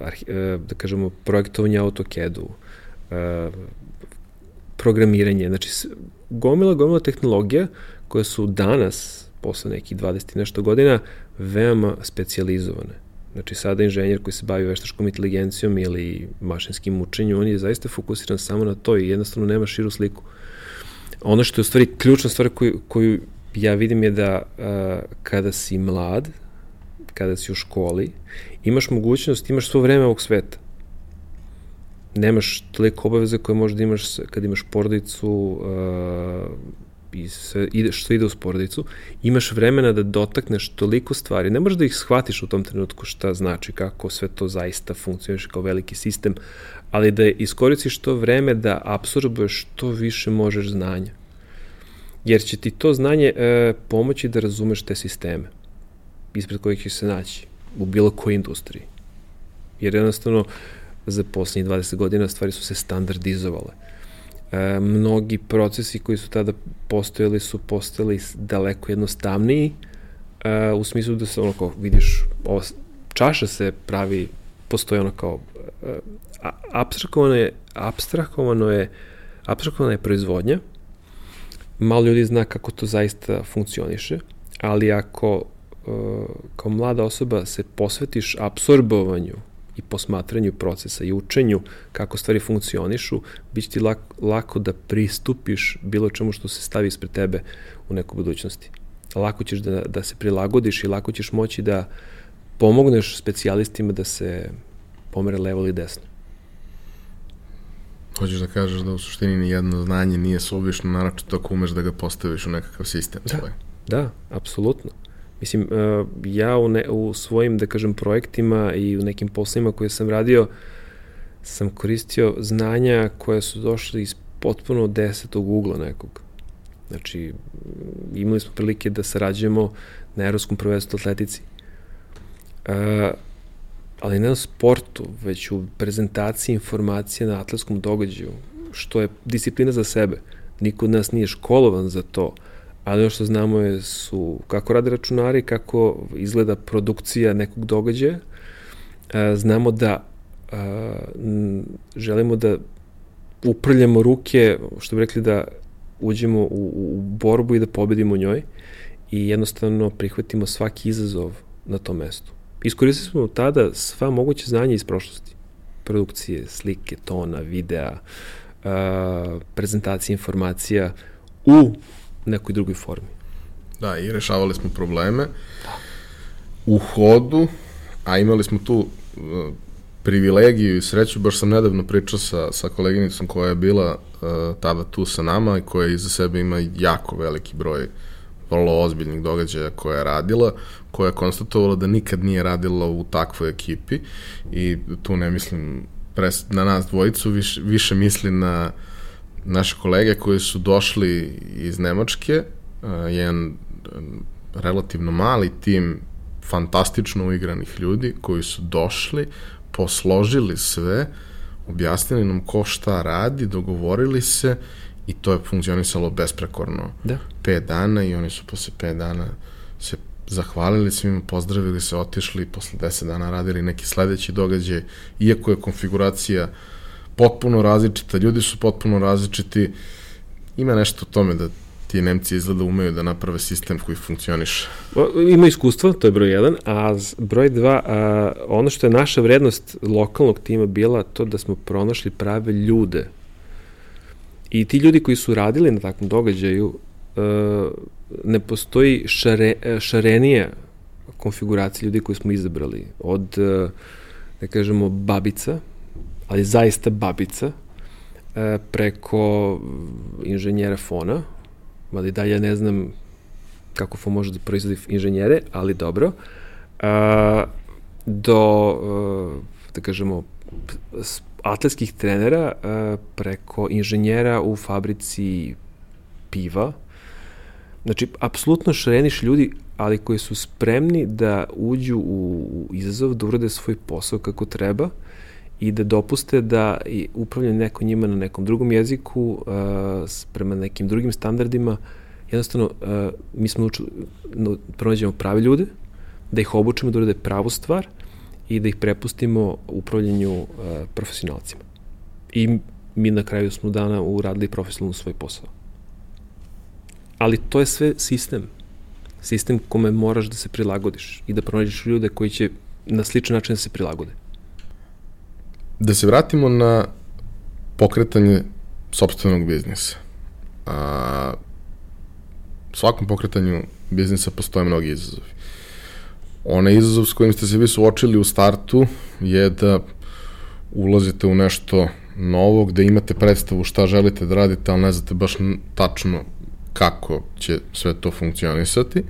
Speaker 2: arhi, uh, da kažemo projektovanje AutoCAD-u, uh, programiranje, znači gomila, gomila tehnologija koje su danas, posle nekih 20 nešto godina, veoma specializovane. Znači sada inženjer koji se bavi veštačkom inteligencijom ili mašinskim učenjem, on je zaista fokusiran samo na to i jednostavno nema širu sliku. Ono što je u stvari ključna stvar koju, koju ja vidim je da uh, kada si mlad, kada si u školi, imaš mogućnost, imaš svo vreme ovog sveta. Nemaš toliko obaveze koje možda imaš kad imaš porodicu, uh, i sve, ide, što ide u porodicu, imaš vremena da dotakneš toliko stvari. Ne možeš da ih shvatiš u tom trenutku šta znači, kako sve to zaista funkcioniše kao veliki sistem, ali da iskoristiš to vreme da absorbuješ što više možeš znanja. Jer će ti to znanje e, pomoći da razumeš te sisteme ispred kojih će se naći u bilo kojoj industriji. Jer jednostavno za poslednjih 20 godina stvari su se standardizovale e, mnogi procesi koji su tada postojali su postali daleko jednostavniji e, u smislu da se ono kao vidiš ova čaša se pravi postoji ono kao e, abstrahovano je abstrahovano je abstrahovana je proizvodnja malo ljudi zna kako to zaista funkcioniše ali ako e, kao mlada osoba se posvetiš absorbovanju i posmatranju procesa i učenju kako stvari funkcionišu, bit će ti lako, lako da pristupiš bilo čemu što se stavi ispred tebe u nekoj budućnosti. Lako ćeš da, da se prilagodiš i lako ćeš moći da pomogneš specijalistima da se pomere levo ili desno.
Speaker 1: Hoćeš da kažeš da u suštini ni jedno znanje nije suvišno, naravno ako umeš da ga postaviš u nekakav sistem
Speaker 2: da. svoj. Da, apsolutno. Mislim, uh, ja u, ne, u svojim, da kažem, projektima i u nekim poslovima koje sam radio, sam koristio znanja koje su došle iz potpuno desetog ugla nekog. Znači, imali smo prilike da sarađujemo na Evropskom prvenstvu atletici. Uh, ali ne na sportu, već u prezentaciji informacije na atletskom događaju, što je disciplina za sebe. Niko od nas nije školovan za to, ali ono što znamo je su kako rade računari, kako izgleda produkcija nekog događaja. Znamo da želimo da uprljamo ruke, što bi rekli da uđemo u, u borbu i da pobedimo u njoj i jednostavno prihvatimo svaki izazov na tom mestu. Iskoristili smo tada sva moguće znanja iz prošlosti. Produkcije, slike, tona, videa, uh, prezentacije informacija u nekoj drugoj formi.
Speaker 1: Da, i rešavali smo probleme da. u hodu, a imali smo tu uh, privilegiju i sreću, baš sam nedavno pričao sa, sa koleginicom koja je bila uh, tada tu sa nama i koja iza sebe ima jako veliki broj vrlo ozbiljnih događaja koja je radila, koja je konstatovala da nikad nije radila u takvoj ekipi i tu ne mislim pres, na nas dvojicu, više, više misli na naše kolege koji su došli iz Nemačke, uh, jedan relativno mali tim fantastično uigranih ljudi koji su došli, posložili sve, objasnili nam ko šta radi, dogovorili se i to je funkcionisalo besprekorno.
Speaker 2: Da.
Speaker 1: Pet dana i oni su posle pet dana se zahvalili svima, pozdravili se, otišli, posle 10 dana radili neki sledeći događaj, iako je konfiguracija potpuno različita, ljudi su potpuno različiti, ima nešto u tome da ti Nemci izgleda umeju da naprave sistem koji funkcioniše.
Speaker 2: Ima iskustva, to je broj jedan, a broj dva, a, ono što je naša vrednost lokalnog tima bila to da smo pronašli prave ljude. I ti ljudi koji su radili na takvom događaju, a, ne postoji šare, šarenija konfiguracija ljudi koji smo izabrali. Od, da kažemo, babica, ali zaista babica, preko inženjera fona, mada i dalje ne znam kako FO može da proizvodi inženjere, ali dobro, do, da kažemo, atletskih trenera a, preko inženjera u fabrici piva. Znači, apsolutno šareniš ljudi, ali koji su spremni da uđu u, izazov, da urade svoj posao kako treba i da dopuste da upravljanje neko njima na nekom drugom jeziku, uh, prema nekim drugim standardima, jednostavno uh, mi smo učili, pronađemo prave ljude, da ih obučimo da urade pravu stvar i da ih prepustimo upravljanju uh, profesionalcima. I mi na kraju smo dana uradili profesionalno svoj posao. Ali to je sve sistem. Sistem kome moraš da se prilagodiš i da pronađeš ljude koji će na sličan način da se prilagode.
Speaker 1: Da se vratimo na pokretanje sobstvenog biznisa. A, svakom pokretanju biznisa postoje mnogi izazovi. Onaj izazov s kojim ste se vi suočili u startu je da ulazite u nešto novo, gde imate predstavu šta želite da radite, ali ne znate baš tačno kako će sve to funkcionisati.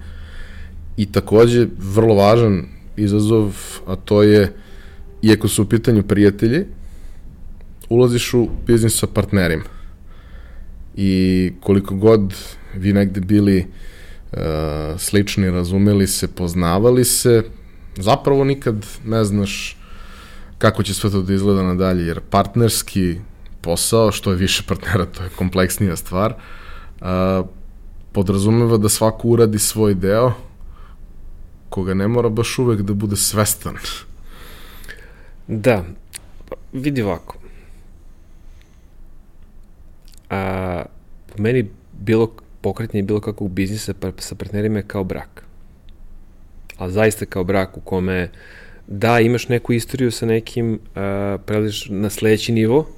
Speaker 1: I takođe, vrlo važan izazov, a to je iako su u pitanju prijatelji, ulaziš u biznis sa partnerima. I koliko god vi negde bili uh, slični, razumeli se, poznavali se, zapravo nikad ne znaš kako će sve to da izgleda nadalje, jer partnerski posao, što je više partnera, to je kompleksnija stvar, uh, podrazumeva da svako uradi svoj deo, koga ne mora baš uvek da bude svestan.
Speaker 2: Da, vidi ovako. A, meni bilo pokretanje bilo kakvog biznisa sa partnerima je kao brak. A zaista kao brak u kome da, imaš neku istoriju sa nekim, prelaziš na sledeći nivo,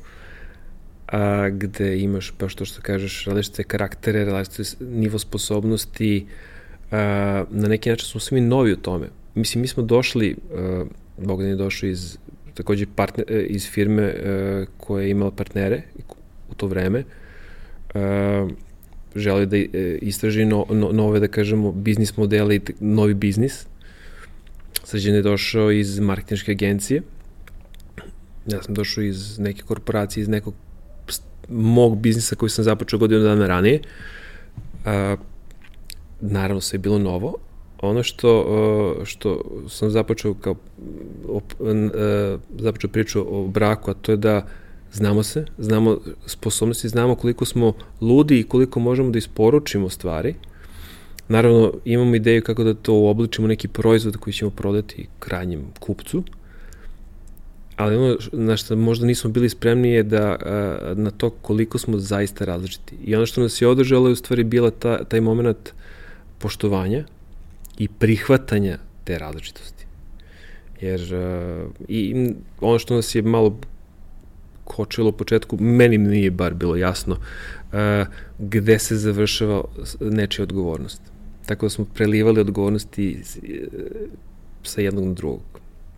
Speaker 2: a, gde imaš, pa što što kažeš, različite karaktere, različite nivo sposobnosti, a, na neki način smo svi novi u tome. Mislim, mi smo došli, a, Bogdan je došao iz takođe partner, e, iz firme uh, koja je imala partnere u to vreme. Uh, želeo da e, istraži no, no, nove, da kažemo, biznis modele i novi biznis. Srđan je došao iz marketinške agencije. Ja sam došao iz neke korporacije, iz nekog mog biznisa koji sam započeo godinu dana ranije. A, naravno, sve je bilo novo. Ono što, što sam započeo kao op, započeo priču o braku, a to je da znamo se, znamo sposobnosti, znamo koliko smo ludi i koliko možemo da isporučimo stvari. Naravno, imamo ideju kako da to obličimo neki proizvod koji ćemo prodati krajnjem kupcu, ali ono na što možda nismo bili spremni je da na to koliko smo zaista različiti. I ono što nas je održalo je u stvari bila ta, taj moment poštovanja i prihvatanja te različitosti. Jer i ono što nas je malo kočilo u početku, meni nije bar bilo jasno uh, gde se završava nečija odgovornost. Tako da smo prelivali odgovornosti sa jednog na drugog.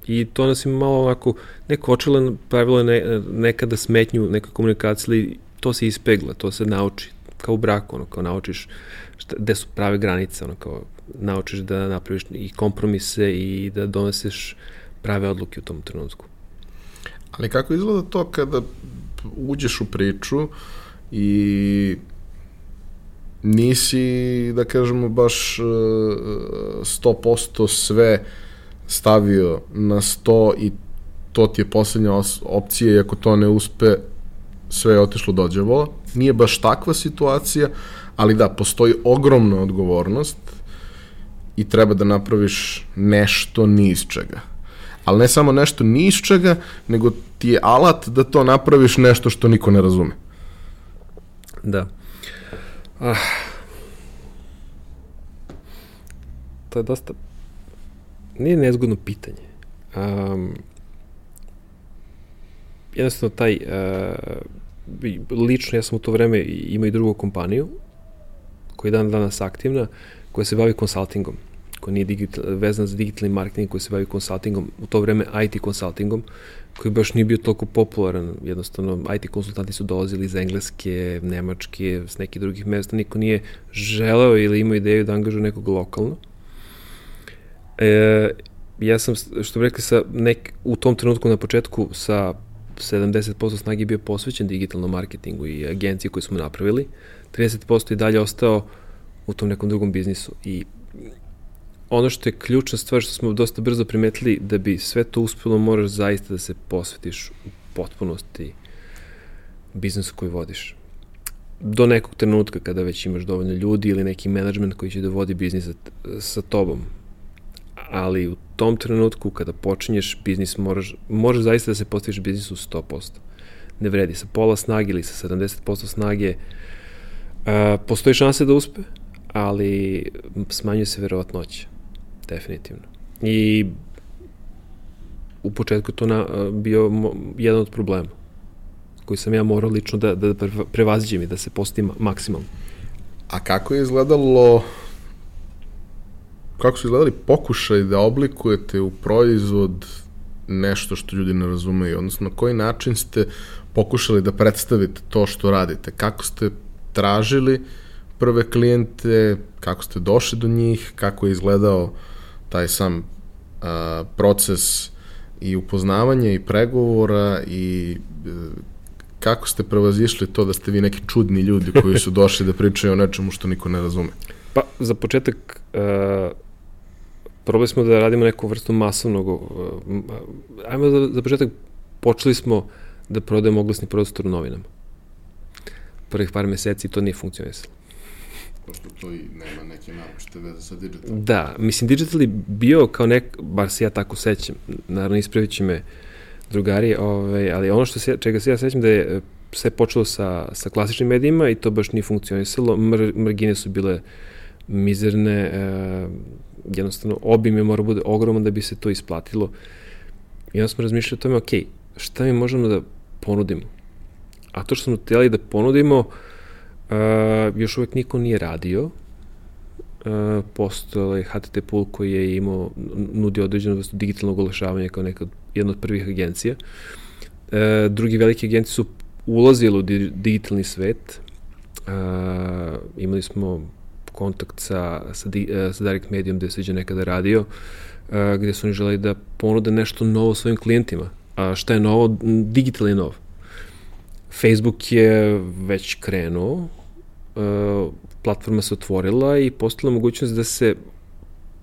Speaker 2: I to nas je malo onako, ne kočilo, pravilo je ne, nekada smetnju nekoj komunikaciji, ali to se ispegla, to se nauči. Kao u braku, ono, kao naučiš šta, gde su prave granice, ono, kao naučiš da napraviš i kompromise i da doneseš prave odluke u tom trenutku.
Speaker 1: Ali kako izgleda to kada uđeš u priču i nisi, da kažemo, baš 100% e, sve stavio na 100 i to ti je poslednja opcija i ako to ne uspe, sve je otišlo do džavola. Nije baš takva situacija, ali da, postoji ogromna odgovornost i treba da napraviš nešto ni iz čega. Ali ne samo nešto ni iz čega, nego ti je alat da to napraviš nešto što niko ne razume.
Speaker 2: Da. Ah. To je dosta... Nije nezgodno pitanje. Um, jednostavno taj... Uh, lično ja sam u to vreme imao i drugu kompaniju koja je dan danas aktivna, koja se bavi konsultingom, koja nije digital, vezana za digitalni marketing, koja se bavi konsultingom, u to vreme IT konsultingom, koji baš nije bio toliko popularan, jednostavno IT konsultanti su dolazili iz Engleske, Nemačke, s nekih drugih mesta, niko nije želeo ili imao ideju da angažuje nekog lokalno. E, ja sam, što bi rekli, sa nek, u tom trenutku na početku sa 70% snage bio posvećen digitalnom marketingu i agenciji koju smo napravili. 30% i dalje ostao u tom nekom drugom biznisu. I ono što je ključna stvar što smo dosta brzo primetili, da bi sve to uspelo moraš zaista da se posvetiš u potpunosti biznisu koji vodiš. Do nekog trenutka kada već imaš dovoljno ljudi ili neki menadžment koji će da vodi biznis sa tobom. Ali u tom trenutku kada počinješ biznis moraš, moraš zaista da se postaviš biznisu 100%. Ne vredi sa pola snage ili sa 70% snage. Uh, postoji šanse da uspe, ali smanjuje se verovatnoća definitivno. I u početku to na, bio jedan od problema koji sam ja morao lično da, da prevaziđem i da se postim maksimalno.
Speaker 1: A kako je izgledalo kako su izgledali pokušaj da oblikujete u proizvod nešto što ljudi ne razumeju, odnosno na koji način ste pokušali da predstavite to što radite, kako ste tražili prve klijente, kako ste došli do njih, kako je izgledao uh, taj sam a, proces i upoznavanja i pregovora i e, kako ste prevazišli to da ste vi neki čudni ljudi koji su došli da pričaju o nečemu što niko ne razume?
Speaker 2: Pa, za početak, uh, probali smo da radimo neku vrstu masovnog, uh, ajmo za, za početak, počeli smo da prodajemo oglasni prostor u novinama. Prvih par meseci to nije funkcionisalo
Speaker 1: pošto to i nema neke naročite veze sa digital.
Speaker 2: Da, mislim, digital je bio kao nek, bar se ja tako sećam, naravno ispravit će me drugari, ovaj, ali ono što se, čega se ja sećam da je e, sve počelo sa, sa klasičnim medijima i to baš nije funkcionisalo, Mr, mrgine su bile mizerne, e, jednostavno obim je mora bude ogroman da bi se to isplatilo. I onda smo razmišljali o tome, ok, šta mi možemo da ponudimo? A to što smo htjeli da ponudimo, Uh, još uvek niko nije radio. Uh, postojala je HTT Pool koji je imao, nudio određenu vrstu digitalnog oglašavanja kao neka jedna od prvih agencija. Uh, drugi veliki agencije su ulazili u digitalni svet, imali smo kontakt sa, sa, di, sa Direct Medium gde se nekada radio, uh, gde su oni želeli da ponude nešto novo svojim klijentima. A šta je novo? Digital je nov. Facebook je već krenuo, uh, platforma se otvorila i postala mogućnost da se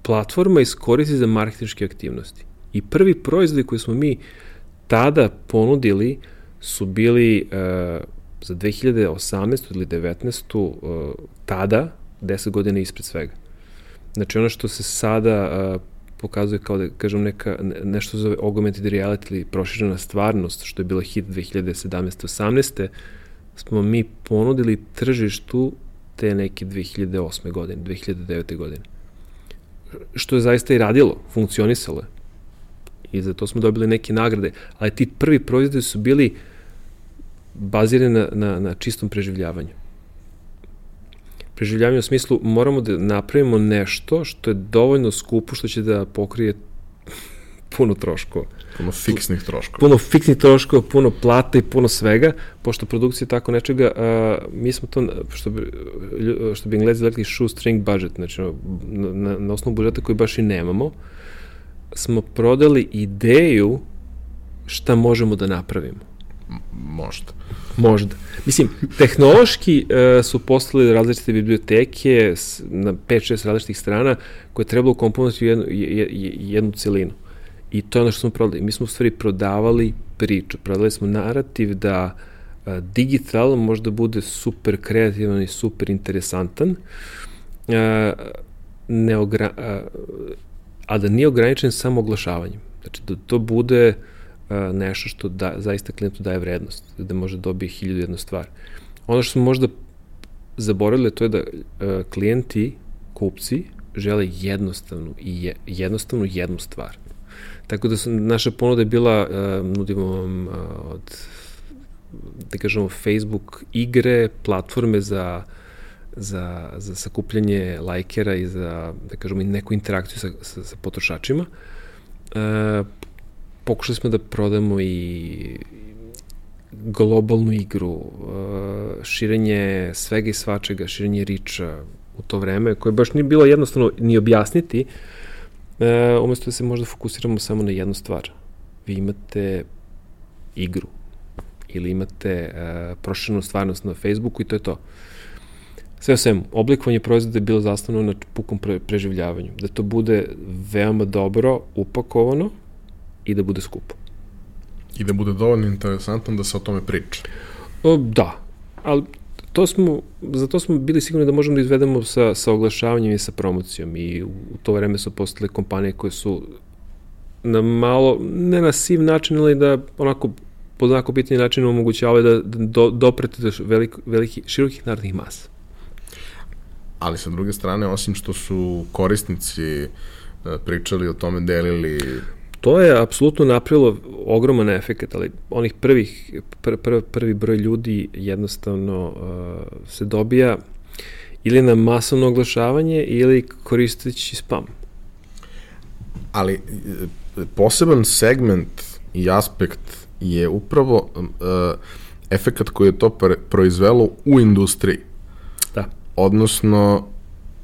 Speaker 2: platforma iskoristi za marketinške aktivnosti. I prvi proizvodi koje smo mi tada ponudili su bili uh, za 2018. ili 19. Uh, tada 10 godina ispred svega. Znači ono što se sada pokazuje kao da kažem neka, nešto zove augmented reality ili proširena stvarnost, što je bila hit 2017-18. smo mi ponudili tržištu te neke 2008. godine, 2009. godine. Što je zaista i radilo, funkcionisalo je. I za to smo dobili neke nagrade, ali ti prvi proizvode su bili bazirani na, na, na čistom preživljavanju preživljavanje u smislu moramo da napravimo nešto što je dovoljno skupo što će da pokrije puno troškova.
Speaker 1: Puno fiksnih troškova.
Speaker 2: Puno fiksnih troškova, puno plata i puno svega, pošto produkcija tako nečega, a, mi smo to, što bi, što bi englezi rekli shoestring budget, znači na, na, na osnovu budžeta koji baš i nemamo, smo prodali ideju šta možemo da napravimo.
Speaker 1: Možda.
Speaker 2: Možda. Mislim, tehnološki uh, su postale različite biblioteke s, na 5-6 različitih strana koje trebalo komponovati u jednu, jednu celinu. I to je ono što smo prodali. Mi smo u stvari prodavali priču, prodali smo narativ da uh, digital možda bude super kreativan i super interesantan, uh, ne ogra, uh, a da nije ograničen samo oglašavanjem. Znači da to bude uh, nešto što da, zaista klijentu daje vrednost, da može da dobije hiljadu jednu stvar. Ono što smo možda zaboravili to je da uh, klijenti, kupci, žele jednostavnu i je, jednostavnu jednu stvar. Tako da su, naša ponuda je bila, uh, nudimo vam uh, od, da kažemo, Facebook igre, platforme za za, za sakupljanje lajkera i za, da kažemo, neku interakciju sa, sa, sa potrošačima. Uh, pokušali smo da prodamo i globalnu igru, uh, širenje svega i svačega, širenje riča u to vreme, koje baš nije bilo jednostavno ni objasniti, uh, umesto da se možda fokusiramo samo na jednu stvar. Vi imate igru ili imate uh, proširenu stvarnost na Facebooku i to je to. Sve o svemu, oblikovanje proizvoda je bilo zastavno na pukom pre preživljavanju. Da to bude veoma dobro upakovano, i da bude skupo.
Speaker 1: I da bude dovoljno interesantno da se o tome priča.
Speaker 2: O, da, ali to smo, za to smo bili sigurni da možemo da izvedemo sa, sa oglašavanjem i sa promocijom i u, u to vreme su postale kompanije koje su na malo, ne na siv način, ali da onako po znako pitanje načina omogućavaju da, da do, doprete do velik, veliki, širokih narodnih masa.
Speaker 1: Ali sa druge strane, osim što su korisnici e, pričali o tome, delili
Speaker 2: to je apsolutno napravilo ogroman efekt, ali onih prvih, pr, pr, prvi broj ljudi jednostavno uh, se dobija ili na masovno oglašavanje ili koristeći spam.
Speaker 1: Ali e, poseban segment i aspekt je upravo uh, efekat koji je to proizvelo u industriji.
Speaker 2: Da.
Speaker 1: Odnosno,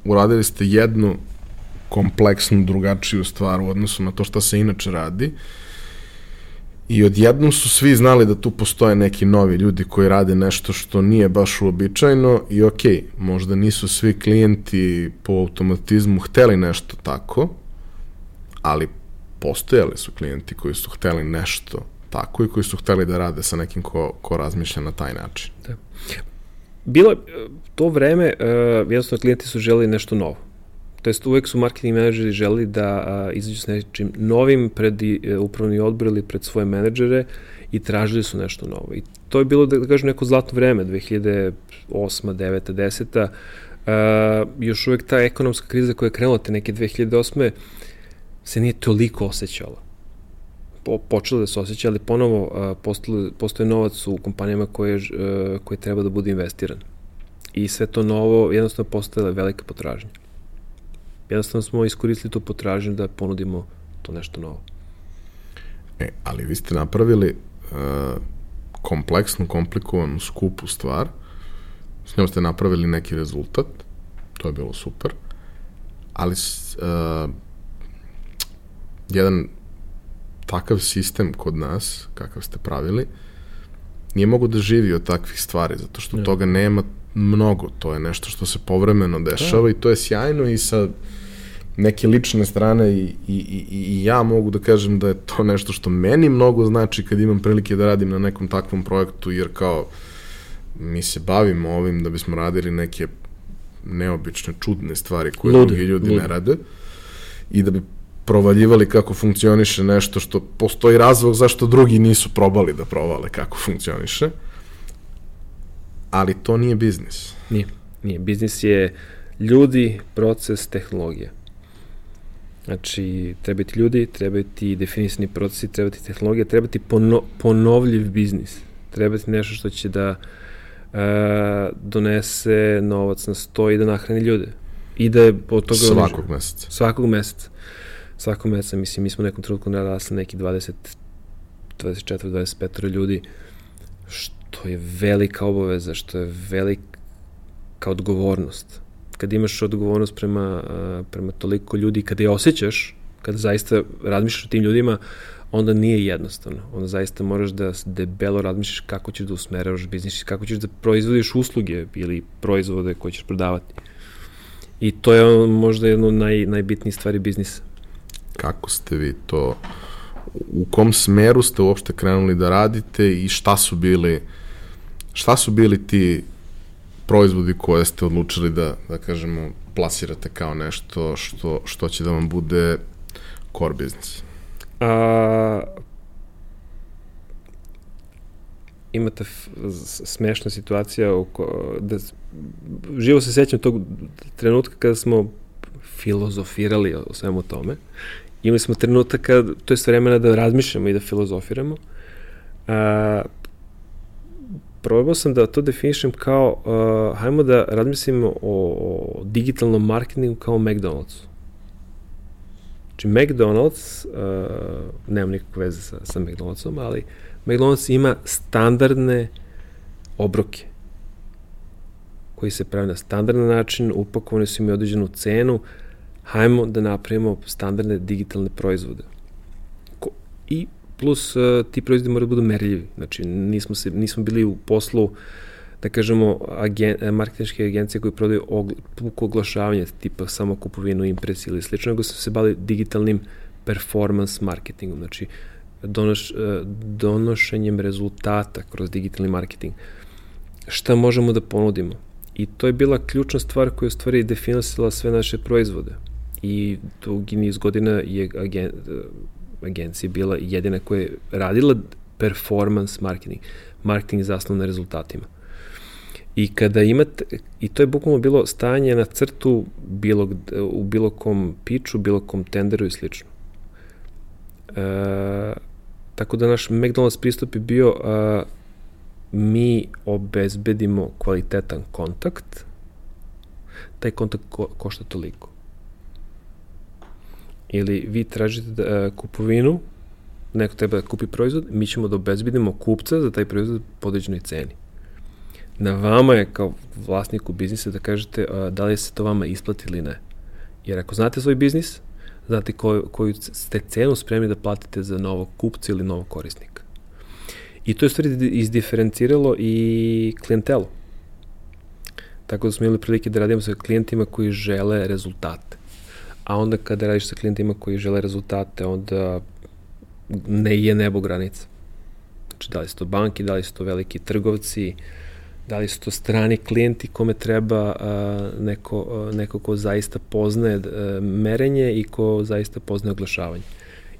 Speaker 1: uradili ste jednu kompleksnu, drugačiju stvar u odnosu na to šta se inače radi. I odjednom su svi znali da tu postoje neki novi ljudi koji rade nešto što nije baš uobičajeno i ok, možda nisu svi klijenti po automatizmu hteli nešto tako, ali postojali su klijenti koji su hteli nešto tako i koji su hteli da rade sa nekim ko, ko razmišlja na taj način. Da.
Speaker 2: Bilo to vreme, uh, jednostavno klijenti su želi nešto novo to jest uvek su marketing menadžeri želi da izađu s nečim novim pred e, upravni odbor ili pred svoje menadžere i tražili su nešto novo. I to je bilo, da, kažem, neko zlatno vreme, 2008. 9. 10. A, još uvek ta ekonomska kriza koja je krenula te neke 2008. se nije toliko osjećala. Po, počela da se osjeća, ali ponovo a, postoje, novac u kompanijama koje, a, koje treba da bude investiran. I sve to novo jednostavno postoje velika potražnja jednostavno smo iskoristili tu potražnju da ponudimo to nešto novo.
Speaker 1: E, ali vi ste napravili uh, kompleksnu, komplikovanu, skupu stvar, njom ste napravili neki rezultat, to je bilo super, ali uh, jedan takav sistem kod nas, kakav ste pravili, nije mogu da živi od takvih stvari, zato što ja. toga nema mnogo, to je nešto što se povremeno dešava da. i to je sjajno i sa neke lične strane i, i, i, i ja mogu da kažem da je to nešto što meni mnogo znači kad imam prilike da radim na nekom takvom projektu, jer kao mi se bavimo ovim da bismo radili neke neobične, čudne stvari koje lude, drugi ljudi lude. ne rade i da bi provaljivali kako funkcioniše nešto što postoji razlog zašto drugi nisu probali da provale kako funkcioniše. Ali to nije biznis.
Speaker 2: Nije. Nije. Biznis je ljudi, proces, tehnologija. Znači, treba ti ljudi, treba ti definisani procesi, treba ti tehnologija, treba ti pono, ponovljiv biznis. Treba ti nešto što će da e, donese novac na sto i da nahrani ljude. I da je od toga...
Speaker 1: Svakog meseca.
Speaker 2: Svakog meseca. Svakog meseca, mislim, mi smo u nekom trenutku narasli neki 20, 24, 25 ljudi, što je velika obaveza, što je velika odgovornost kad imaš odgovornost prema, prema toliko ljudi, kada je osjećaš, kada zaista razmišljaš o tim ljudima, onda nije jednostavno. Onda zaista moraš da debelo razmišljaš kako ćeš da usmeravaš biznis, kako ćeš da proizvodiš usluge ili proizvode koje ćeš prodavati. I to je možda jedno od naj, najbitnijih stvari biznisa.
Speaker 1: Kako ste vi to, u kom smeru ste uopšte krenuli da radite i šta su bili, šta su bili ti proizvodi koje ste odlučili da, da kažemo, plasirate kao nešto što, što će da vam bude core business? A,
Speaker 2: imate smešna situacija oko, da živo se sećam tog trenutka kada smo filozofirali o svemu tome. Imali smo trenutak kada, to je vremena da razmišljamo i da filozofiramo. A, probao sam da to definišem kao, uh, hajmo da razmislimo o, o digitalnom marketingu kao McDonald'su. Znači, McDonald's, uh, nemam nikakve veze sa, sa McDonald'som, ali McDonald's ima standardne obroke koji se pravi na standardan način, upakovani su im određenu cenu, hajmo da napravimo standardne digitalne proizvode. Ko, I plus uh, ti proizvodi moraju da budu merljivi. Znači, nismo, se, nismo bili u poslu da kažemo, agen, marketinške agencije koje prodaju ogl, puko oglašavanje, tipa samo kupovinu impresije ili slično, nego smo se bali digitalnim performance marketingom, znači donoš, e, donošenjem rezultata kroz digitalni marketing. Šta možemo da ponudimo? I to je bila ključna stvar koja je u stvari definisala sve naše proizvode. I dugi niz godina je agen, agencija bila jedina koja je radila performance marketing. Marketing zasnovan na rezultatima. I kada imate, i to je bukvalno bilo stajanje na crtu bilo, u bilo kom piču, bilo kom tenderu i slično. E, tako da naš McDonald's pristup je bio a, mi obezbedimo kvalitetan kontakt, taj kontakt ko, košta toliko ili vi tražite da, uh, kupovinu, neko treba da kupi proizvod, mi ćemo da obezbedimo kupca za taj proizvod po određenoj ceni. Na vama je kao vlasniku biznisa da kažete uh, da li se to vama isplati ili ne. Jer ako znate svoj biznis, znate koju, koju ste cenu spremni da platite za novog kupca ili novog korisnika. I to je stvari izdiferenciralo i klijentelu. Tako da smo imali prilike da radimo sa klijentima koji žele rezultate a onda kada radiš sa klijentima koji žele rezultate, onda ne je nebo granica. Znači, da li su to banki, da li su to veliki trgovci, da li su to strani klijenti kome treba a, neko, a, neko ko zaista poznaje a, merenje i ko zaista poznaje oglašavanje.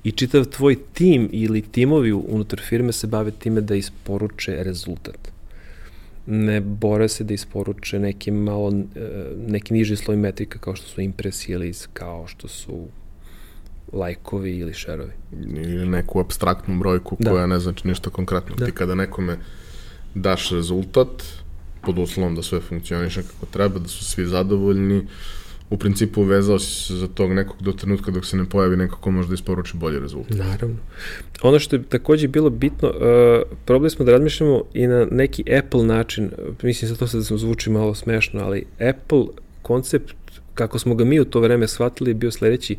Speaker 2: I čitav tvoj tim ili timovi unutar firme se bave time da isporuče rezultat ne bore se da isporuče neki malo, e, neki niži sloj metrika kao što su impresije ili kao što su lajkovi ili šerovi.
Speaker 1: Ili neku abstraktnu brojku da. koja ne znači ništa konkretno. Da. Ti kada nekome daš rezultat, pod uslovom da sve funkcioniše kako treba, da su svi zadovoljni, u principu vezao si se za tog nekog do trenutka dok se ne pojavi neko ko može da isporuči bolji rezultat.
Speaker 2: Naravno. Ono što je takođe bilo bitno, uh, probali smo da razmišljamo i na neki Apple način, mislim sa to sad zvuči malo smešno, ali Apple koncept, kako smo ga mi u to vreme shvatili, je bio sledeći,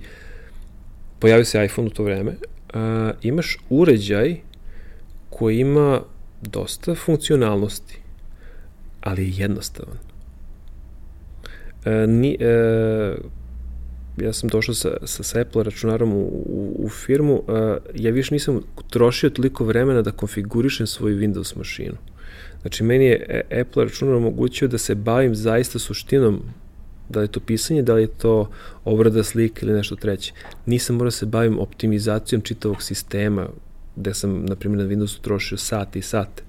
Speaker 2: pojavio se iPhone u to vreme, uh, imaš uređaj koji ima dosta funkcionalnosti, ali je jednostavan. E, ni, e, ja sam došao sa, sa, sa Apple računarom u, u, u firmu, e, ja više nisam trošio toliko vremena da konfigurišem svoju Windows mašinu. Znači, meni je e, Apple računar omogućio da se bavim zaista suštinom da li je to pisanje, da li je to obrada slike ili nešto treće. Nisam morao da se bavim optimizacijom čitavog sistema, gde sam, na primjer, na Windowsu trošio sate i sate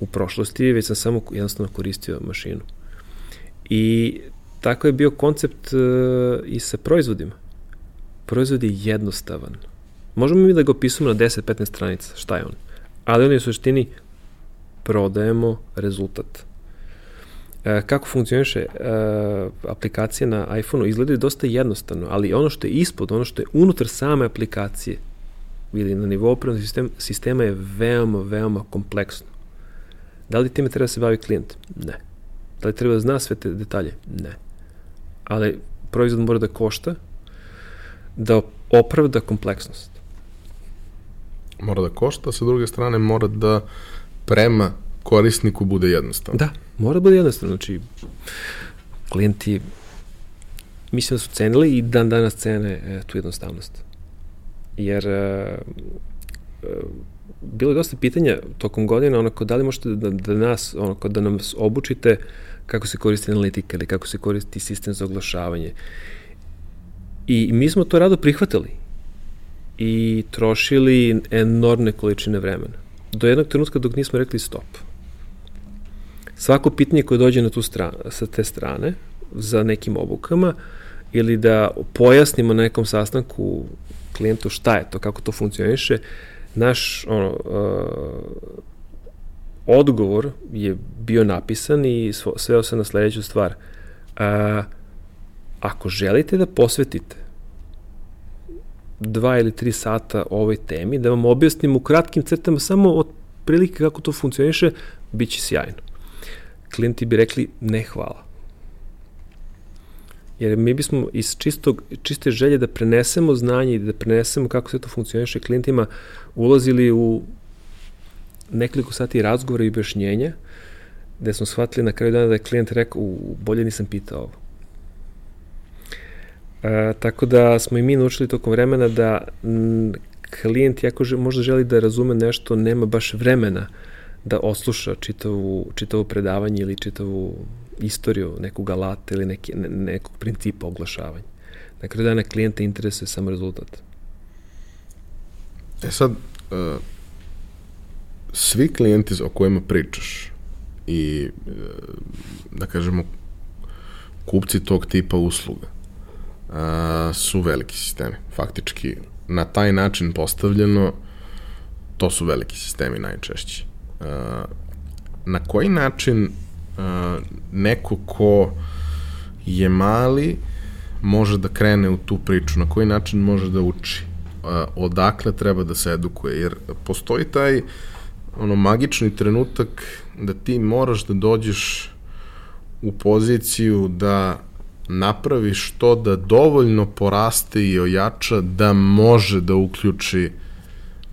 Speaker 2: u prošlosti, već sam samo jednostavno koristio mašinu. I tako je bio koncept uh, i sa proizvodima. Proizvod je jednostavan. Možemo mi da ga opisujemo na 10-15 stranica, šta je on. Ali on je u suštini prodajemo rezultat. E, kako funkcioniše e, aplikacija na iPhone-u izgleda dosta jednostavno, ali ono što je ispod, ono što je unutar same aplikacije ili na nivou operativnog sistema, sistema je veoma, veoma kompleksno. Da li time treba da se bavi klijent? Ne. Da li treba da zna sve te detalje? Ne. Ali proizvod mora da košta, da opravda kompleksnost.
Speaker 1: Mora da košta, sa druge strane mora da prema korisniku bude jednostavno.
Speaker 2: Da, mora da bude jednostavno. Znači, klijenti mislim da su cenili i dan danas cene e, tu jednostavnost. Jer e, e, bilo je dosta pitanja tokom godina, onako, da li možete da, da nas, onako, da nam obučite kako se koristi analitika ili kako se koristi sistem za oglašavanje. I mi smo to rado prihvatili i trošili enormne količine vremena. Do jednog trenutka dok nismo rekli stop. Svako pitanje koje dođe na tu stranu, sa te strane, za nekim obukama, ili da pojasnimo na nekom sastanku klijentu šta je to, kako to funkcioniše, naš ono, uh, odgovor je bio napisan i sveo se na sledeću stvar. Uh, ako želite da posvetite dva ili tri sata ovoj temi, da vam objasnim u kratkim crtama samo od prilike kako to funkcioniše, bit će sjajno. Klijenti bi rekli ne hvala. Jer mi bismo iz čistog, čiste želje da prenesemo znanje i da prenesemo kako sve to funkcioniše klijentima ulazili u nekoliko sati razgovora i objašnjenja, gde smo shvatili na kraju dana da je klijent rekao, bolje nisam pitao ovo. E, tako da smo i mi naučili tokom vremena da m, klijent, jako že, možda želi da razume nešto, nema baš vremena da osluša čitavu, čitavu predavanje ili čitavu istoriju nekog alata ili neki, ne, nekog principa oglašavanja. Na kraju dana klijenta interesuje samo rezultat.
Speaker 1: E sad, uh, svi klijenti o kojima pričaš i, uh, da kažemo, kupci tog tipa usluga uh, su veliki sistemi. Faktički, na taj način postavljeno, to su veliki sistemi najčešće. Uh, na koji način neko ko je mali može da krene u tu priču, na koji način može da uči, odakle treba da se edukuje, jer postoji taj ono magični trenutak da ti moraš da dođeš u poziciju da napraviš to da dovoljno poraste i ojača da može da uključi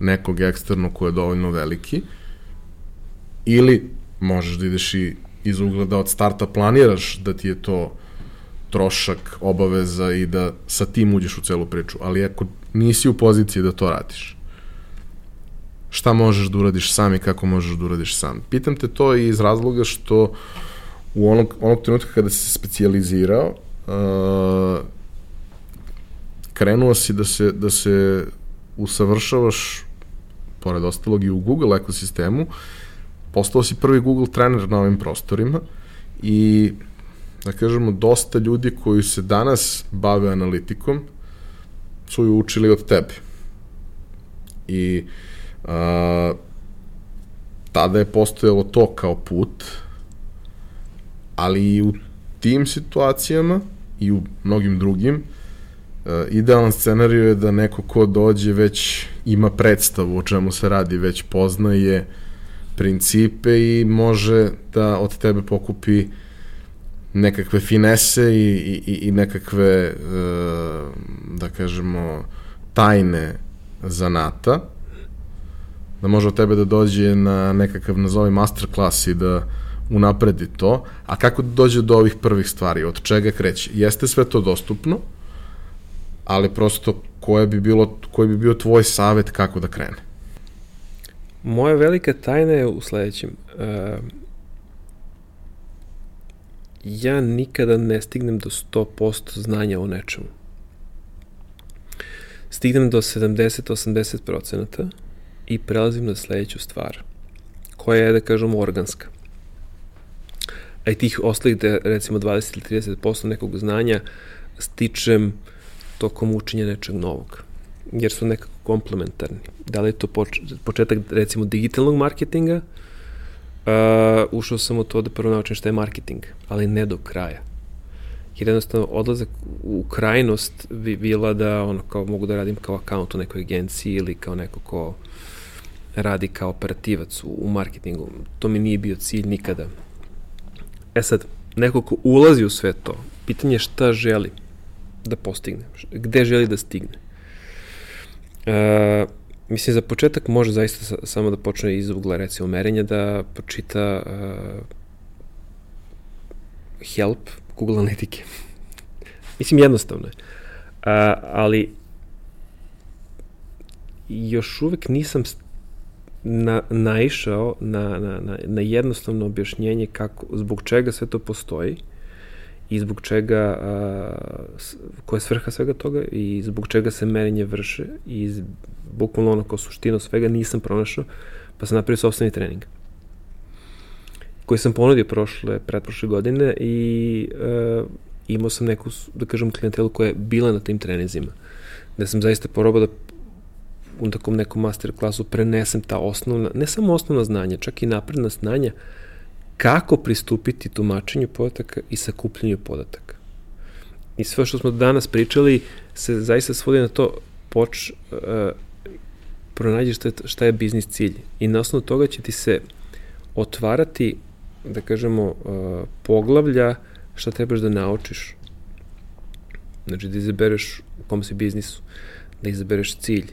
Speaker 1: nekog eksterno ko je dovoljno veliki ili možeš da ideš i iz ugla da od starta planiraš da ti je to trošak, obaveza i da sa tim uđeš u celu priču, ali ako nisi u poziciji da to radiš, šta možeš da uradiš sam i kako možeš da uradiš sam. Pitam te to i iz razloga što u onog, onog trenutka kada si se specializirao, uh, krenuo si da se, da se usavršavaš, pored ostalog i u Google ekosistemu, postao si prvi Google trener na ovim prostorima i da kažemo, dosta ljudi koji se danas bave analitikom su ju učili od tebe. I a, tada je postojalo to kao put, ali i u tim situacijama i u mnogim drugim, e, idealan scenariju je da neko ko dođe već ima predstavu o čemu se radi, već poznaje principe i može da od tebe pokupi nekakve finese i, i, i nekakve, e, da kažemo, tajne zanata, da može od tebe da dođe na nekakav, nazovi, masterclass i da unapredi to, a kako da dođe do ovih prvih stvari, od čega kreće? Jeste sve to dostupno, ali prosto koje bi bilo, koji bi bio tvoj savet kako da krene?
Speaker 2: Moja velika tajna je u sledećem. Uh, ja nikada ne stignem do 100% znanja o nečemu. Stignem do 70-80% i prelazim na sledeću stvar, koja je, da kažemo, organska. A i tih ostalih, recimo 20 ili 30% nekog znanja stičem tokom učenja nečeg novog jer su nekako komplementarni. Da li je to poč početak, recimo, digitalnog marketinga, uh, ušao sam u to da prvo naučim šta je marketing, ali ne do kraja. Jer jednostavno odlazak u krajnost bi bila da ono, kao mogu da radim kao akaunt u nekoj agenciji ili kao neko ko radi kao operativac u, u marketingu. To mi nije bio cilj nikada. E sad, neko ko ulazi u sve to, pitanje je šta želi da postigne, gde želi da stigne. E, mislim, za početak može zaista sa, samo da počne iz ugla, recimo, merenja, da počita uh, help Google Analitike. (laughs) mislim, jednostavno je. Uh, ali još uvek nisam na, naišao na, na, na, na jednostavno objašnjenje kako, zbog čega sve to postoji i zbog čega, a, koja je svrha svega toga i zbog čega se merenje vrše i bukvalno ono kao suštino svega nisam pronašao, pa sam napravio sobstveni trening koji sam ponudio prošle, pretprošle godine i uh, imao sam neku, da kažem, klijentelu koja je bila na tim trenizima, da sam zaista porobao da u takom nekom master klasu prenesem ta osnovna, ne samo osnovna znanja, čak i napredna znanja, kako pristupiti tumačenju podataka i sakupljanju podataka. I sve što smo danas pričali se zaista svodi na to poč, uh, pronađi šta je, šta je biznis cilj i na osnovu toga će ti se otvarati, da kažemo, uh, poglavlja šta trebaš da naučiš. Znači da izabereš u kom si biznisu, da izabereš cilj.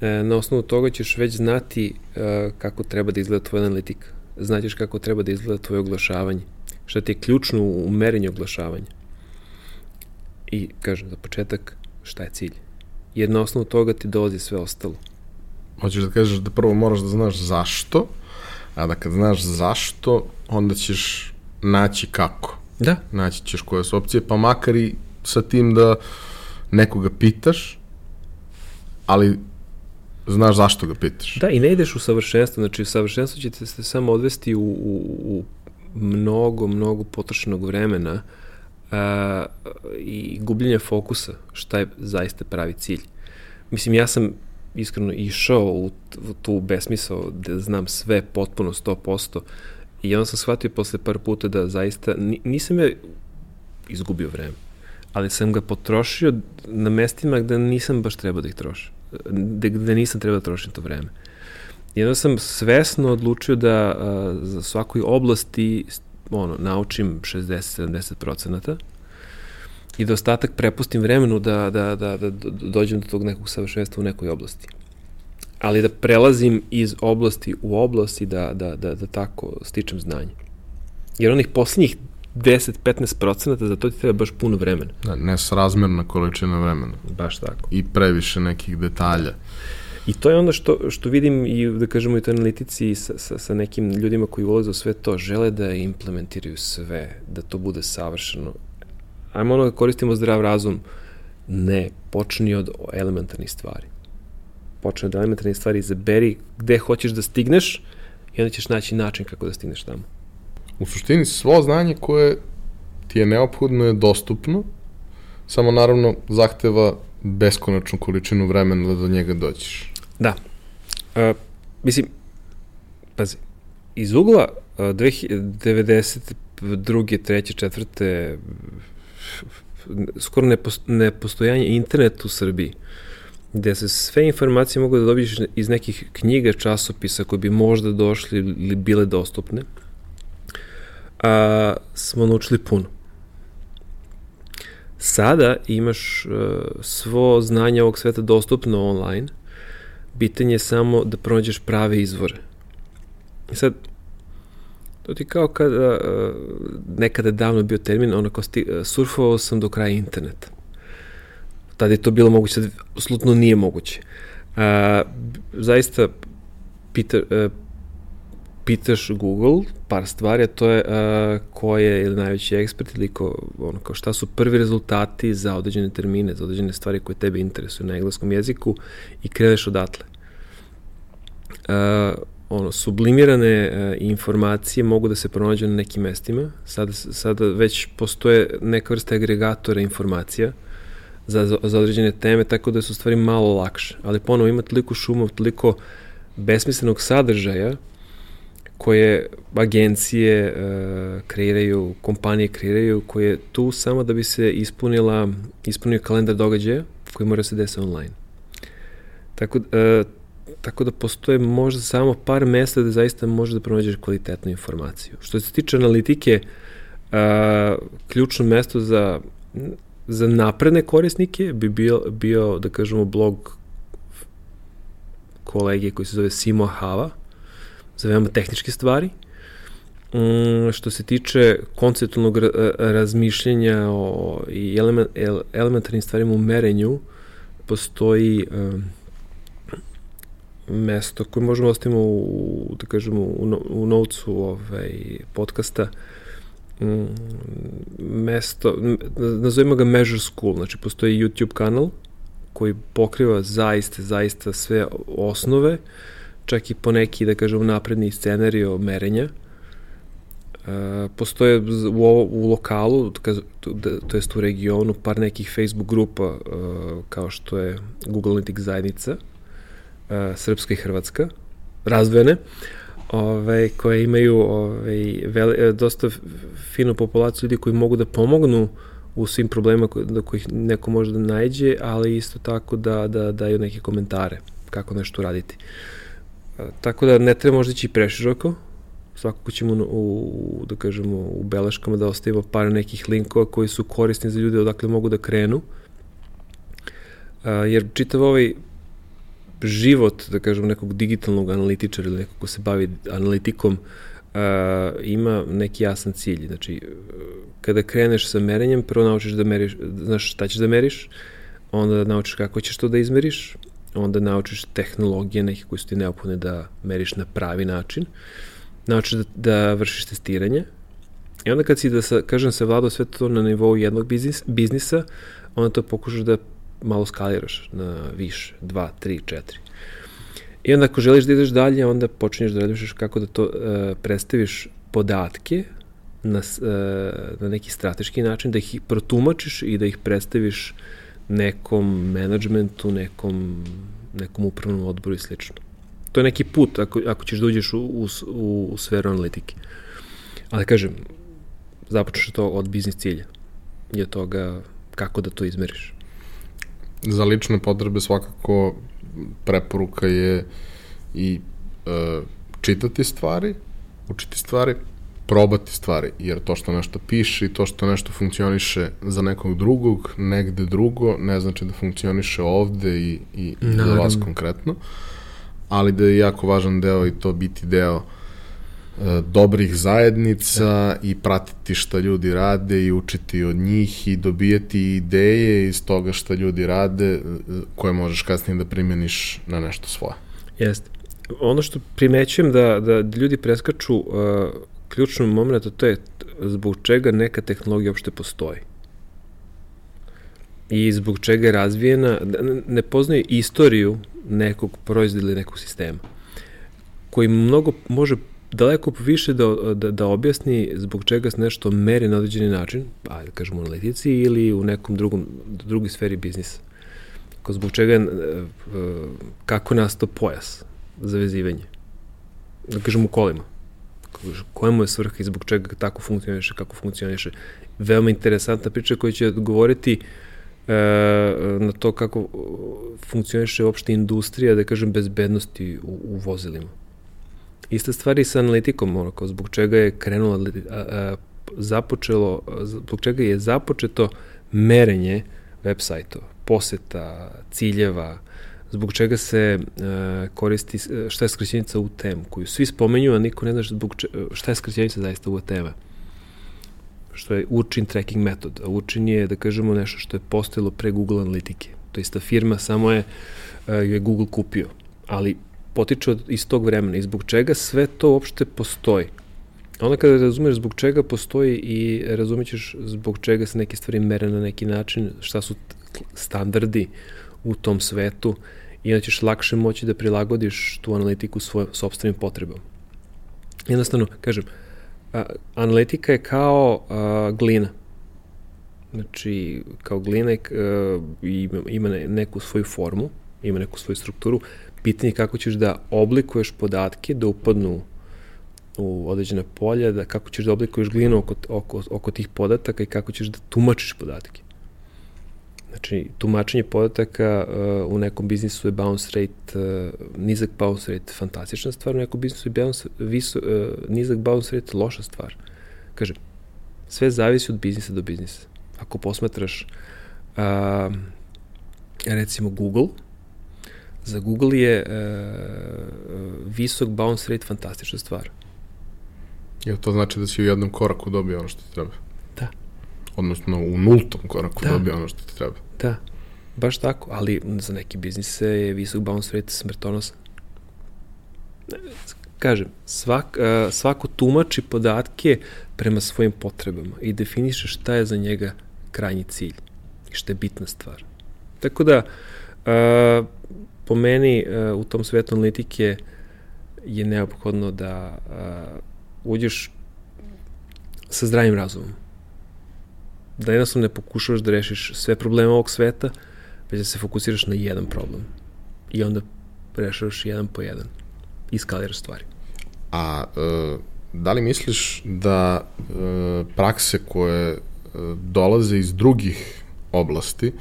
Speaker 2: E, na osnovu toga ćeš već znati uh, kako treba da izgleda tvoja analitika znaćeš kako treba da izgleda tvoje oglašavanje, šta ti je ključno u merenju oglašavanja. I, kažem, za početak, šta je cilj? Jer na osnovu toga ti dolazi sve ostalo.
Speaker 1: Hoćeš da kažeš da prvo moraš da znaš zašto, a da kad znaš zašto, onda ćeš naći kako.
Speaker 2: Da.
Speaker 1: Naći ćeš koje su opcije, pa makar i sa tim da nekoga pitaš, ali znaš zašto ga pitaš.
Speaker 2: Da, i ne ideš u savršenstvo, znači u savršenstvo će te se samo odvesti u, u, u mnogo, mnogo potrošenog vremena a, i gubljenja fokusa, šta je zaista pravi cilj. Mislim, ja sam iskreno išao u, u tu besmisao da znam sve potpuno 100% i onda sam shvatio posle par puta da zaista nisam ja izgubio vreme, ali sam ga potrošio na mestima gde nisam baš trebao da ih trošim gde, gde nisam trebao da trošim to vreme. Onda sam svesno odlučio da a, za svakoj oblasti ono, naučim 60-70 procenata i da ostatak prepustim vremenu da, da, da, da dođem do tog nekog savršenstva u nekoj oblasti. Ali da prelazim iz oblasti u oblast i da, da, da, da tako stičem znanje. Jer onih poslednjih 10-15 procenata, za to ti treba baš puno vremena.
Speaker 1: Da, nesrazmerna količina vremena.
Speaker 2: Baš tako.
Speaker 1: I previše nekih detalja.
Speaker 2: I to je onda što, što vidim i da kažemo i to analitici sa, sa, sa nekim ljudima koji ulaze u sve to, žele da implementiraju sve, da to bude savršeno. Ajmo ono da koristimo zdrav razum. Ne, počni od elementarnih stvari. Počni od elementarnih stvari, izaberi gde hoćeš da stigneš i onda ćeš naći način kako da stigneš tamo
Speaker 1: u suštini svo znanje koje ti je neophodno je dostupno, samo naravno zahteva beskonačnu količinu vremena da do njega dođeš.
Speaker 2: Da. Uh, mislim, pazi, iz ugla uh, 92. 3. 4. skoro nepostojanje interneta u Srbiji, gde se sve informacije mogu da dobiješ iz nekih knjiga, časopisa koji bi možda došli ili bile dostupne, a, smo naučili puno. Sada imaš uh, svo znanje ovog sveta dostupno online, pitanje je samo da pronađeš prave izvore. I sad, to ti kao kada, uh, nekada davno bio termin, onako sti, uh, surfovao sam do kraja interneta. Tada je to bilo moguće, sad nije moguće. Uh, zaista, Peter, uh, pitaš Google par stvari, a to je uh, ko je ili najveći ekspert ili ko, ono, kao šta su prvi rezultati za određene termine, za određene stvari koje tebe interesuju na engleskom jeziku i kreneš odatle. Uh, ono, sublimirane uh, informacije mogu da se pronađu na nekim mestima. Sada, sada već postoje neka vrsta agregatora informacija za, za određene teme, tako da su stvari malo lakše. Ali ponovo ima toliko šuma, toliko besmislenog sadržaja koje agencije uh, kreiraju, kompanije kreiraju, koje je tu samo da bi se ispunila, ispunio kalendar događaja koji mora se desi online. Tako, uh, tako da postoje možda samo par mesta da zaista može da pronađeš kvalitetnu informaciju. Što se tiče analitike, uh, ključno mesto za, za napredne korisnike bi bio, bio da kažemo, blog kolege koji se zove Simo Hava, za veoma tehničke stvari. Um, što se tiče konceptualnog razmišljenja o, i element, elementarnim stvarima u merenju, postoji um, mesto koje možemo da ostavimo u, da kažemo, u, u novcu ovaj, podcasta, um, mesto, nazovimo ga Measure School, znači postoji YouTube kanal koji pokriva zaista, zaista sve osnove, čak i po neki, da kažem, napredni scenario merenja. Uh, postoje u, u lokalu, to jest u regionu, par nekih Facebook grupa uh, kao što je Google Analytics zajednica, uh, Srpska i Hrvatska, razvojene, ovaj, koje imaju ovaj, veli, dosta finu populaciju ljudi koji mogu da pomognu u svim problemima do kojih neko može da najđe, ali isto tako da, da daju neke komentare kako nešto raditi. Uh, Tako da ne treba možda ići preširoko, svakako ćemo u, u, da kažemo, u beleškama da ostavimo par nekih linkova koji su korisni za ljude odakle mogu da krenu. A, jer čitav ovaj život, da kažem, nekog digitalnog analitičara ili nekog ko se bavi analitikom, a, ima neki jasan cilj. Znači, kada kreneš sa merenjem, prvo naučiš da meriš, znaš šta ćeš da meriš, onda naučiš kako ćeš to da izmeriš, onda naučiš tehnologije neke koje su ti neophodne da meriš na pravi način, naučiš da, da vršiš testiranje i onda kad si, da sa, kažem, se vladao sve to na nivou jednog biznis, biznisa, onda to pokušaš da malo skaliraš na više, 2, 3, 4. I onda ako želiš da ideš dalje, onda počinješ da razmišljaš kako da to uh, predstaviš podatke na, uh, na neki strateški način, da ih protumačiš i da ih predstaviš uh, nekom menadžmentu, nekom, nekom upravnom odboru i slično. To je neki put ako, ako ćeš da uđeš u, u, u, sferu analitike. Ali kažem, započeš to od biznis cilja i od toga kako da to izmeriš.
Speaker 1: Za lične potrebe svakako preporuka je i e, čitati stvari, učiti stvari, probati stvari, jer to što nešto piše i to što nešto funkcioniše za nekog drugog, negde drugo, ne znači da funkcioniše ovde i, i, i za vas konkretno, ali da je jako važan deo i to biti deo e, dobrih zajednica da. i pratiti šta ljudi rade i učiti od njih i dobijati ideje iz toga šta ljudi rade e, koje možeš kasnije da primjeniš na nešto svoje.
Speaker 2: Jeste. Ono što primećujem da, da ljudi preskaču uh, ključnom momentu to je zbog čega neka tehnologija uopšte postoji. I zbog čega je razvijena, ne poznaje istoriju nekog proizvoda ili nekog sistema, koji mnogo može daleko više da, da, da objasni zbog čega se nešto meri na određeni način, pa da kažemo u analitici ili u nekom drugom, drugi sferi biznisa. Ko zbog čega, e, e, kako nastao pojas za vezivanje. Da kažemo u kolima kojemu je svrha i zbog čega tako funkcioniše, kako funkcioniše. Veoma interesantna priča koja će odgovoriti e, na to kako funkcioniše uopšte industrija, da kažem, bezbednosti u, u vozilima. Ista stvar i sa analitikom, ono, kao zbog čega je krenula, a, a, započelo, zbog čega je započeto merenje web sajtova, poseta, ciljeva, zbog čega se uh, koristi, šta je skraćenica UTM, koju svi spomenju, a niko ne zna zbog če, šta je skraćenica zaista UTM-a što je Urchin tracking metod. A Urchin je, da kažemo, nešto što je postojilo pre Google analitike. To je ista firma, samo je, je Google kupio. Ali potiče od, iz tog vremena i zbog čega sve to uopšte postoji. Onda kada razumeš zbog čega postoji i razumećeš zbog čega se neke stvari mere na neki način, šta su standardi u tom svetu i onda ćeš lakše moći da prilagodiš tu analitiku svojim sobstvenim potrebama. Jednostavno, kažem, a, analitika je kao a, glina. Znači, kao glina je, a, ima, neku svoju formu, ima neku svoju strukturu. Pitanje je kako ćeš da oblikuješ podatke da upadnu u određena polja, da kako ćeš da oblikuješ glinu oko, oko, oko tih podataka i kako ćeš da tumačiš podatke. Znači, tumačenje podataka uh, u nekom biznisu je bounce rate, uh, nizak bounce rate fantastična stvar, u nekom biznisu je bounce, viso, uh, nizak bounce rate loša stvar. Kaže, sve zavisi od biznisa do biznisa. Ako posmetraš uh, recimo Google, za Google je uh, visok bounce rate fantastična stvar.
Speaker 1: Jel to znači da si u jednom koraku dobio ono što ti treba?
Speaker 2: Da.
Speaker 1: Odnosno u nultom koraku da. dobio ono što ti treba?
Speaker 2: Da, baš tako, ali za neki biznis je visok bounce rate smrtonosan. Kažem, svak, svako tumači podatke prema svojim potrebama i definiše šta je za njega krajnji cilj i šta je bitna stvar. Tako da, po meni u tom svetu analitike je neophodno da uđeš sa zdravim razumom. Da jednostavno ne pokušavaš da rešiš sve probleme ovog sveta, već da se fokusiraš na jedan problem. I onda rešavaš jedan po jedan. I skaliraš stvari.
Speaker 1: A e, da li misliš da e, prakse koje e, dolaze iz drugih oblasti,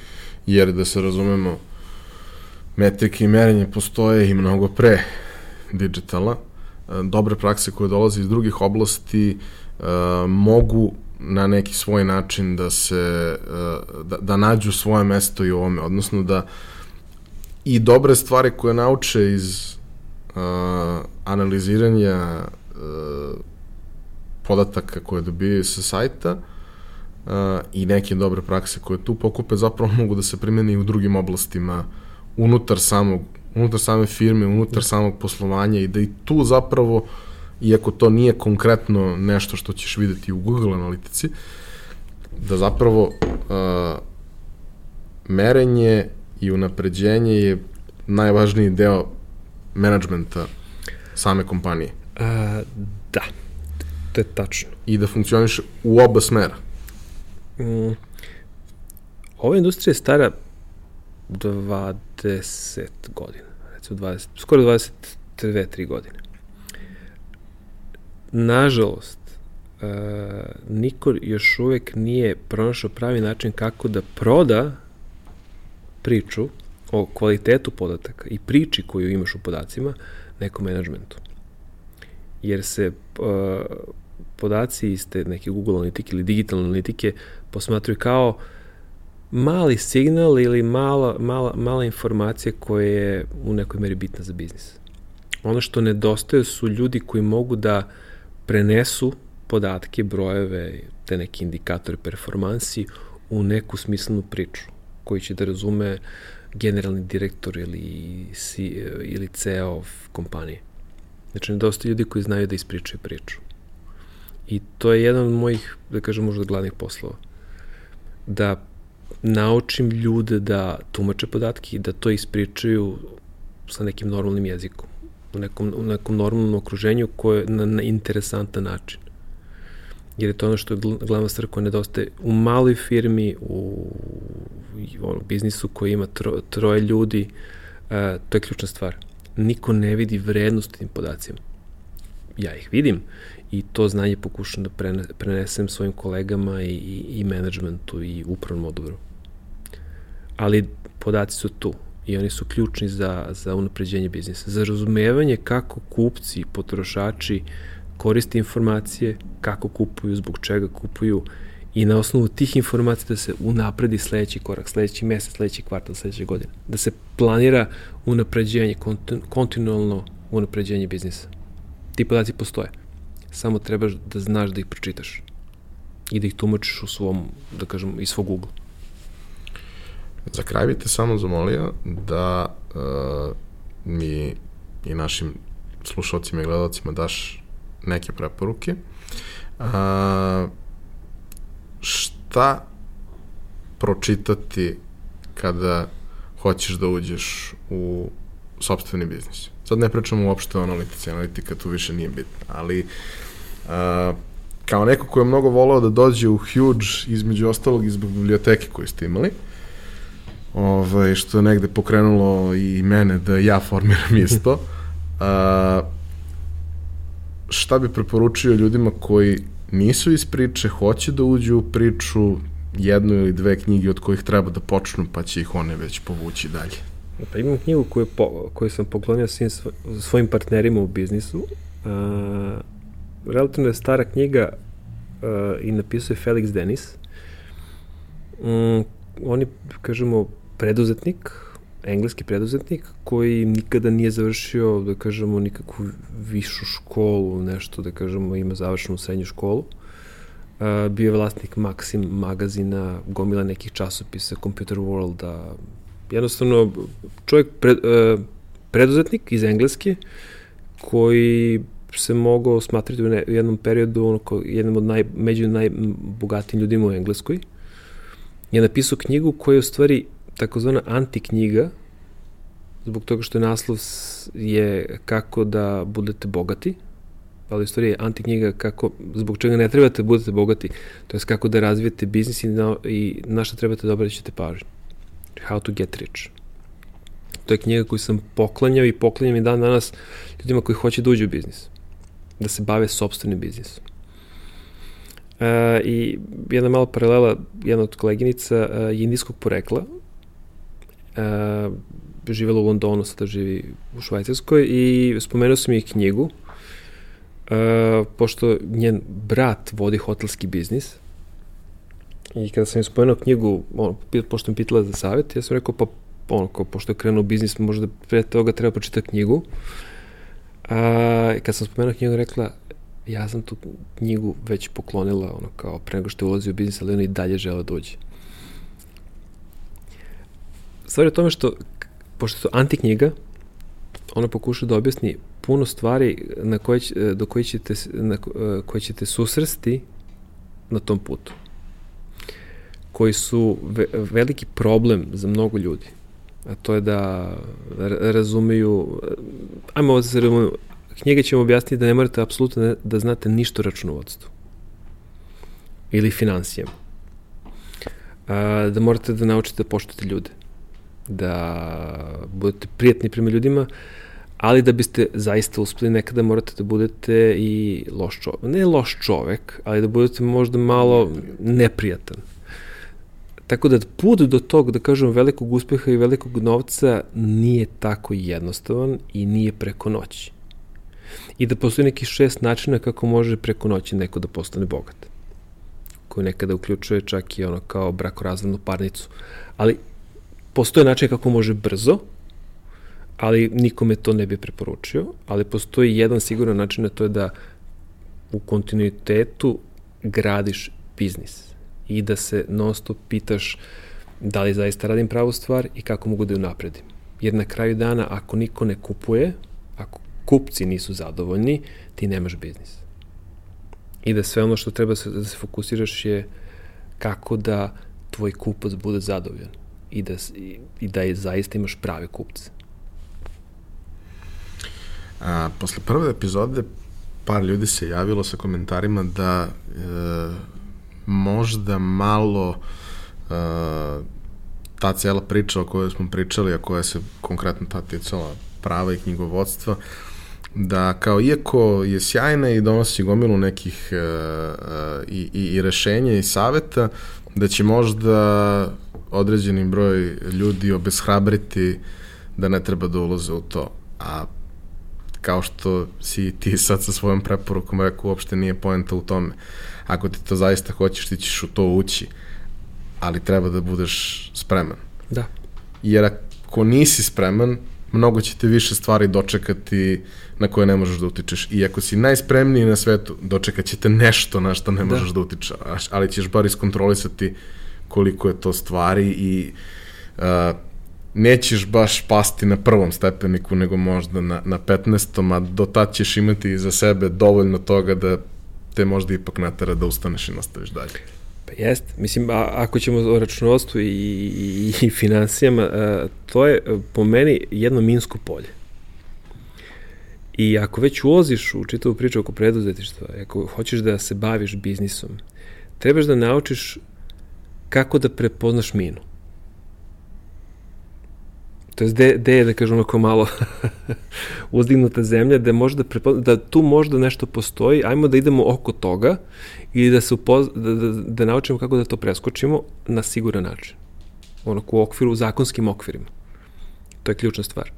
Speaker 1: jer da se razumemo, metrike i merenje postoje i mnogo pre digitala, dobre prakse koje dolaze iz drugih oblasti uh, mogu na neki svoj način da se uh, da, da nađu svoje mesto i u ovome, odnosno da i dobre stvari koje nauče iz uh, analiziranja uh, podataka koje dobijaju sa sajta uh, i neke dobre prakse koje tu pokupe zapravo mogu da se primeni i u drugim oblastima unutar samog unutar same firme, unutar da. samog poslovanja i da i tu zapravo, iako to nije konkretno nešto što ćeš videti u Google analitici, da zapravo uh, merenje i unapređenje je najvažniji deo menadžmenta same kompanije.
Speaker 2: Uh, da, to je tačno.
Speaker 1: I da funkcioniše u oba smera. Mm.
Speaker 2: Ova industrija je stara 20 godina, recimo 20, skoro 22-3 godine. Nažalost, e, niko još uvek nije pronašao pravi način kako da proda priču o kvalitetu podataka i priči koju imaš u podacima nekom menadžmentu. Jer se uh, podaci iz te neke Google analitike ili digitalne analitike posmatruju kao uh, mali signal ili mala, mala, mala informacija koja je u nekoj meri bitna za biznis. Ono što nedostaje su ljudi koji mogu da prenesu podatke, brojeve, te neke indikatore performansi u neku smislenu priču koji će da razume generalni direktor ili, ili CEO kompanije. Znači, nedostaje ljudi koji znaju da ispričaju priču. I to je jedan od mojih, da kažem, možda glavnih poslova. Da naučim ljude da tumače podatke i da to ispričaju sa nekim normalnim jezikom, u nekom, u nekom normalnom okruženju koje na, na interesantan način. Jer je to ono što je glavna stvar koja nedostaje u maloj firmi, u, u ono, biznisu koji ima tro, troje ljudi, uh, to je ključna stvar. Niko ne vidi vrednost tim podacima. ja ih vidim i to znanje pokušam da prenesem svojim kolegama i, i, i menadžmentu i upravnom odboru. Ali podaci su tu i oni su ključni za, za unapređenje biznisa, za razumevanje kako kupci, potrošači koriste informacije, kako kupuju, zbog čega kupuju i na osnovu tih informacija da se unapredi sledeći korak, sledeći mesec, sledeći kvartal, sledeće godine. Da se planira unapređenje, kontinualno unapređenje biznisa. Ti podaci postoje. Samo trebaš da znaš da ih pročitaš i da ih tumačiš u svom, da kažem, iz svog ugla.
Speaker 1: Za kraj bih te samo zamolio da uh, mi i našim slušalcima i gledalcima daš neke preporuke. Uh, šta pročitati kada hoćeš da uđeš u sobstveni biznis? Sad ne pričamo uopšte o analitici, analitika tu više nije bitna, ali uh, kao neko ko je mnogo volao da dođe u Huge, između ostalog iz biblioteke koju ste imali, ovaj, što je negde pokrenulo i mene da ja formiram (laughs) isto, a, šta bi preporučio ljudima koji nisu iz priče, hoće da uđu u priču, jednu ili dve knjige od kojih treba da počnu, pa će ih one već povući dalje.
Speaker 2: Pa imam knjigu koju, po, koju sam poklonio svim svojim partnerima u biznisu. Uh, relativno je stara knjiga uh, i napisao je Felix Denis. Um, on je, kažemo, preduzetnik, engleski preduzetnik, koji nikada nije završio, da kažemo, nikakvu višu školu, nešto, da kažemo, ima završenu srednju školu. Uh, bio je vlasnik Maxim magazina, gomila nekih časopisa, Computer World, jednostavno čovjek pre, uh, preduzetnik iz Engleske, koji se mogao smatrati u, ne, u jednom periodu ono, kao jednom od naj, među najbogatijim ljudima u Engleskoj, je napisao knjigu koja je u stvari takozvana antiknjiga, zbog toga što je naslov je kako da budete bogati, ali u stvari je antiknjiga kako, zbog čega ne trebate da budete bogati, to je kako da razvijete biznis i na, i na šta trebate da obraćate pažnju. How to get rich. To je knjiga koju sam poklanjao i poklanjam i dan danas ljudima koji hoće da uđu u biznis. Da se bave sobstvenim biznisom. E, I jedna mala paralela, jedna od koleginica je indijskog porekla, živela u Londonu, sada živi u Švajcarskoj i spomenuo sam joj knjigu, e, pošto njen brat vodi hotelski biznis i kada sam joj spomenuo knjigu, on, pošto mi pitala za savjet, ja sam rekao, pa ono, kao, pošto je krenuo biznis, možda pre toga treba počitati knjigu. A, kad sam spomenuo knjigu, rekla, ja sam tu knjigu već poklonila, ono, kao, pre nego što je ulazio u biznis, ali on i dalje žele da uđe stvar je tome što, pošto su antiknjiga, ona pokuša da objasni puno stvari na koje, do koje ćete, na koje ćete susresti na tom putu koji su ve, veliki problem za mnogo ljudi. A to je da razumeju, ajmo da se razumeju, knjiga će vam objasniti da ne morate apsolutno da znate ništa o računovodstvu ili financijama. A, da morate da naučite da poštujete ljude da budete prijatni prema ljudima, ali da biste zaista uspeli nekada morate da budete i loš čovek. Ne loš čovek, ali da budete možda malo neprijatan. Tako da put do tog, da kažem, velikog uspeha i velikog novca nije tako jednostavan i nije preko noći. I da postoji neki šest načina kako može preko noći neko da postane bogat. Koji nekada uključuje čak i ono kao brakorazvodnu parnicu. Ali Postoje način kako može brzo, ali nikome to ne bi preporučio, ali postoji jedan siguran način, a to je da u kontinuitetu gradiš biznis i da se non stop pitaš da li zaista radim pravu stvar i kako mogu da ju napredim. Jer na kraju dana, ako niko ne kupuje, ako kupci nisu zadovoljni, ti nemaš biznis. I da sve ono što treba da se fokusiraš je kako da tvoj kupac bude zadovoljan i da, i da je zaista imaš prave kupce.
Speaker 1: A, posle prve epizode par ljudi se javilo sa komentarima da e, možda malo e, ta cela priča o kojoj smo pričali, a koja se konkretno ta ticala prava i knjigovodstva, da kao iako je sjajna i donosi gomilu nekih uh, i, i, i rešenja i saveta, da će možda određeni broj ljudi obeshrabriti da ne treba da ulaze u to. A kao što si ti sad sa svojom preporukom rekao, uopšte nije poenta u tome. Ako ti to zaista hoćeš, ti ćeš u to ući, ali treba da budeš spreman.
Speaker 2: Da.
Speaker 1: Jer ako nisi spreman, mnogo će te više stvari dočekati na koje ne možeš da utičeš. I ako si najspremniji na svetu, dočekat će te nešto na što ne da. možeš da, da utičeš, ali ćeš bar iskontrolisati koliko je to stvari i uh, nećeš baš pasti na prvom stepeniku, nego možda na, na 15. a do tad ćeš imati za sebe dovoljno toga da te možda ipak natara da ustaneš i nastaviš dalje.
Speaker 2: Pa jest, mislim, a, ako ćemo o računovodstvu i, i, i financijama, a, to je po meni jedno minsko polje. I ako već ulaziš u čitavu priču oko preduzetištva, ako hoćeš da se baviš biznisom, trebaš da naučiš kako da prepoznaš minu. To je gde, gde je, da kažem, ako malo (laughs) uzdignuta zemlja, da, može da, prepozna, da tu možda nešto postoji, ajmo da idemo oko toga i da, se upoz, da, da, da naučimo kako da to preskočimo na siguran način. Ono, u okviru, u zakonskim okvirima. To je ključna stvar.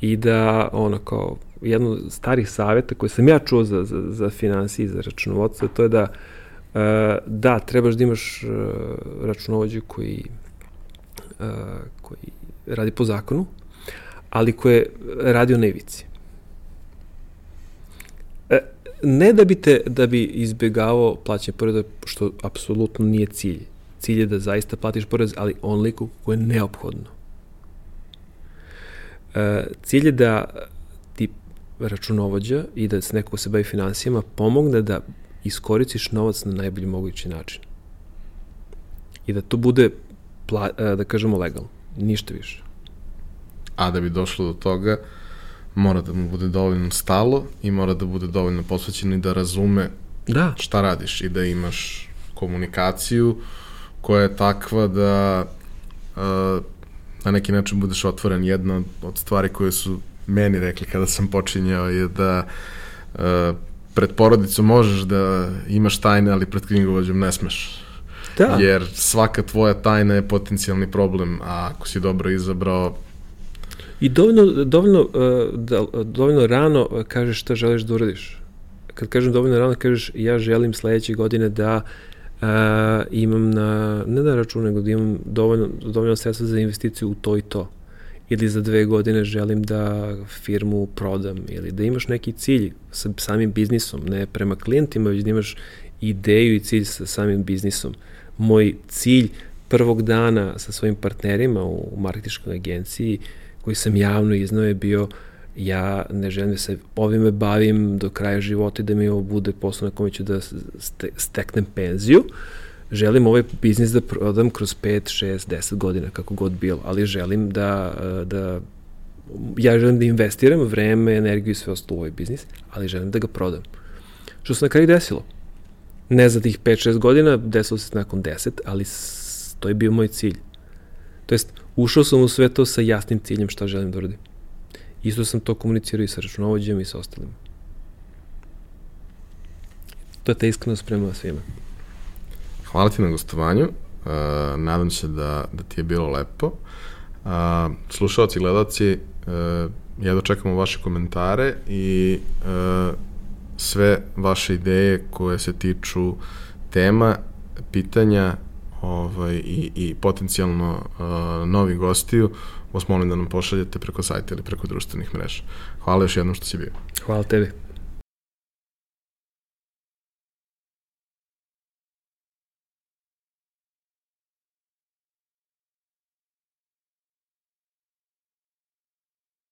Speaker 2: I da, ono, kao, jedno od starih saveta koje sam ja čuo za, za, za finansije i za računovodstvo, to je da uh, da, trebaš da imaš uh, računovođu koji uh, koji radi po zakonu, ali koje radi o nevici. E, ne da bi, te, da bi izbegavao plaćanje poreza, što apsolutno nije cilj. Cilj je da zaista platiš porez, ali onliko koje je neophodno. Cilj je da ti računovođa i da se neko se bavi financijama pomogne da iskoristiš novac na najbolji mogući način. I da to bude, e, da kažemo, legalno. Ništa više.
Speaker 1: A da bi došlo do toga, mora da mu bude dovoljno stalo i mora da bude dovoljno posvećen i da razume
Speaker 2: da.
Speaker 1: šta radiš i da imaš komunikaciju koja je takva da uh, na neki način budeš otvoren. Jedna od stvari koje su meni rekli kada sam počinjao je da uh, pred porodicom možeš da imaš tajne, ali pred knjigovođom ne smeš. Da. Jer svaka tvoja tajna je potencijalni problem, a ako si dobro izabrao,
Speaker 2: I dovoljno, dovoljno, uh, da, dovoljno rano kažeš šta želiš da uradiš. Kad kažem dovoljno rano, kažeš ja želim sledeće godine da uh, imam na, ne da račun, nego da imam dovoljno, dovoljno sredstva za investiciju u to i to. Ili za dve godine želim da firmu prodam. Ili da imaš neki cilj sa samim biznisom, ne prema klijentima, već da imaš ideju i cilj sa samim biznisom. Moj cilj prvog dana sa svojim partnerima u marketičkoj agenciji uh, koji sam javno iznao je bio ja ne želim da se ovime bavim do kraja života i da mi ovo bude posao na kome ću da steknem penziju. Želim ovaj biznis da prodam kroz 5, 6, 10 godina, kako god bilo, ali želim da, da ja želim da investiram vreme, energiju i sve ostalo u ovaj biznis, ali želim da ga prodam. Što se na kraju desilo? Ne za tih 5-6 godina, desilo se nakon 10, ali to je bio moj cilj. To jest, ušao sam u sve to sa jasnim ciljem šta želim da uradim. Isto sam to komunicirao i sa računovođem i sa ostalim. To je ta iskrenost prema svima.
Speaker 1: Hvala ti na gostovanju. Uh, nadam se da, da ti je bilo lepo. Uh, slušalci i gledalci, uh, ja dočekamo vaše komentare i uh, sve vaše ideje koje se tiču tema, pitanja ovaj, i, i potencijalno uh, novi gostiju, vas molim da nam pošaljete preko sajta ili preko društvenih mreža. Hvala još jednom što si bio.
Speaker 2: Hvala tebi.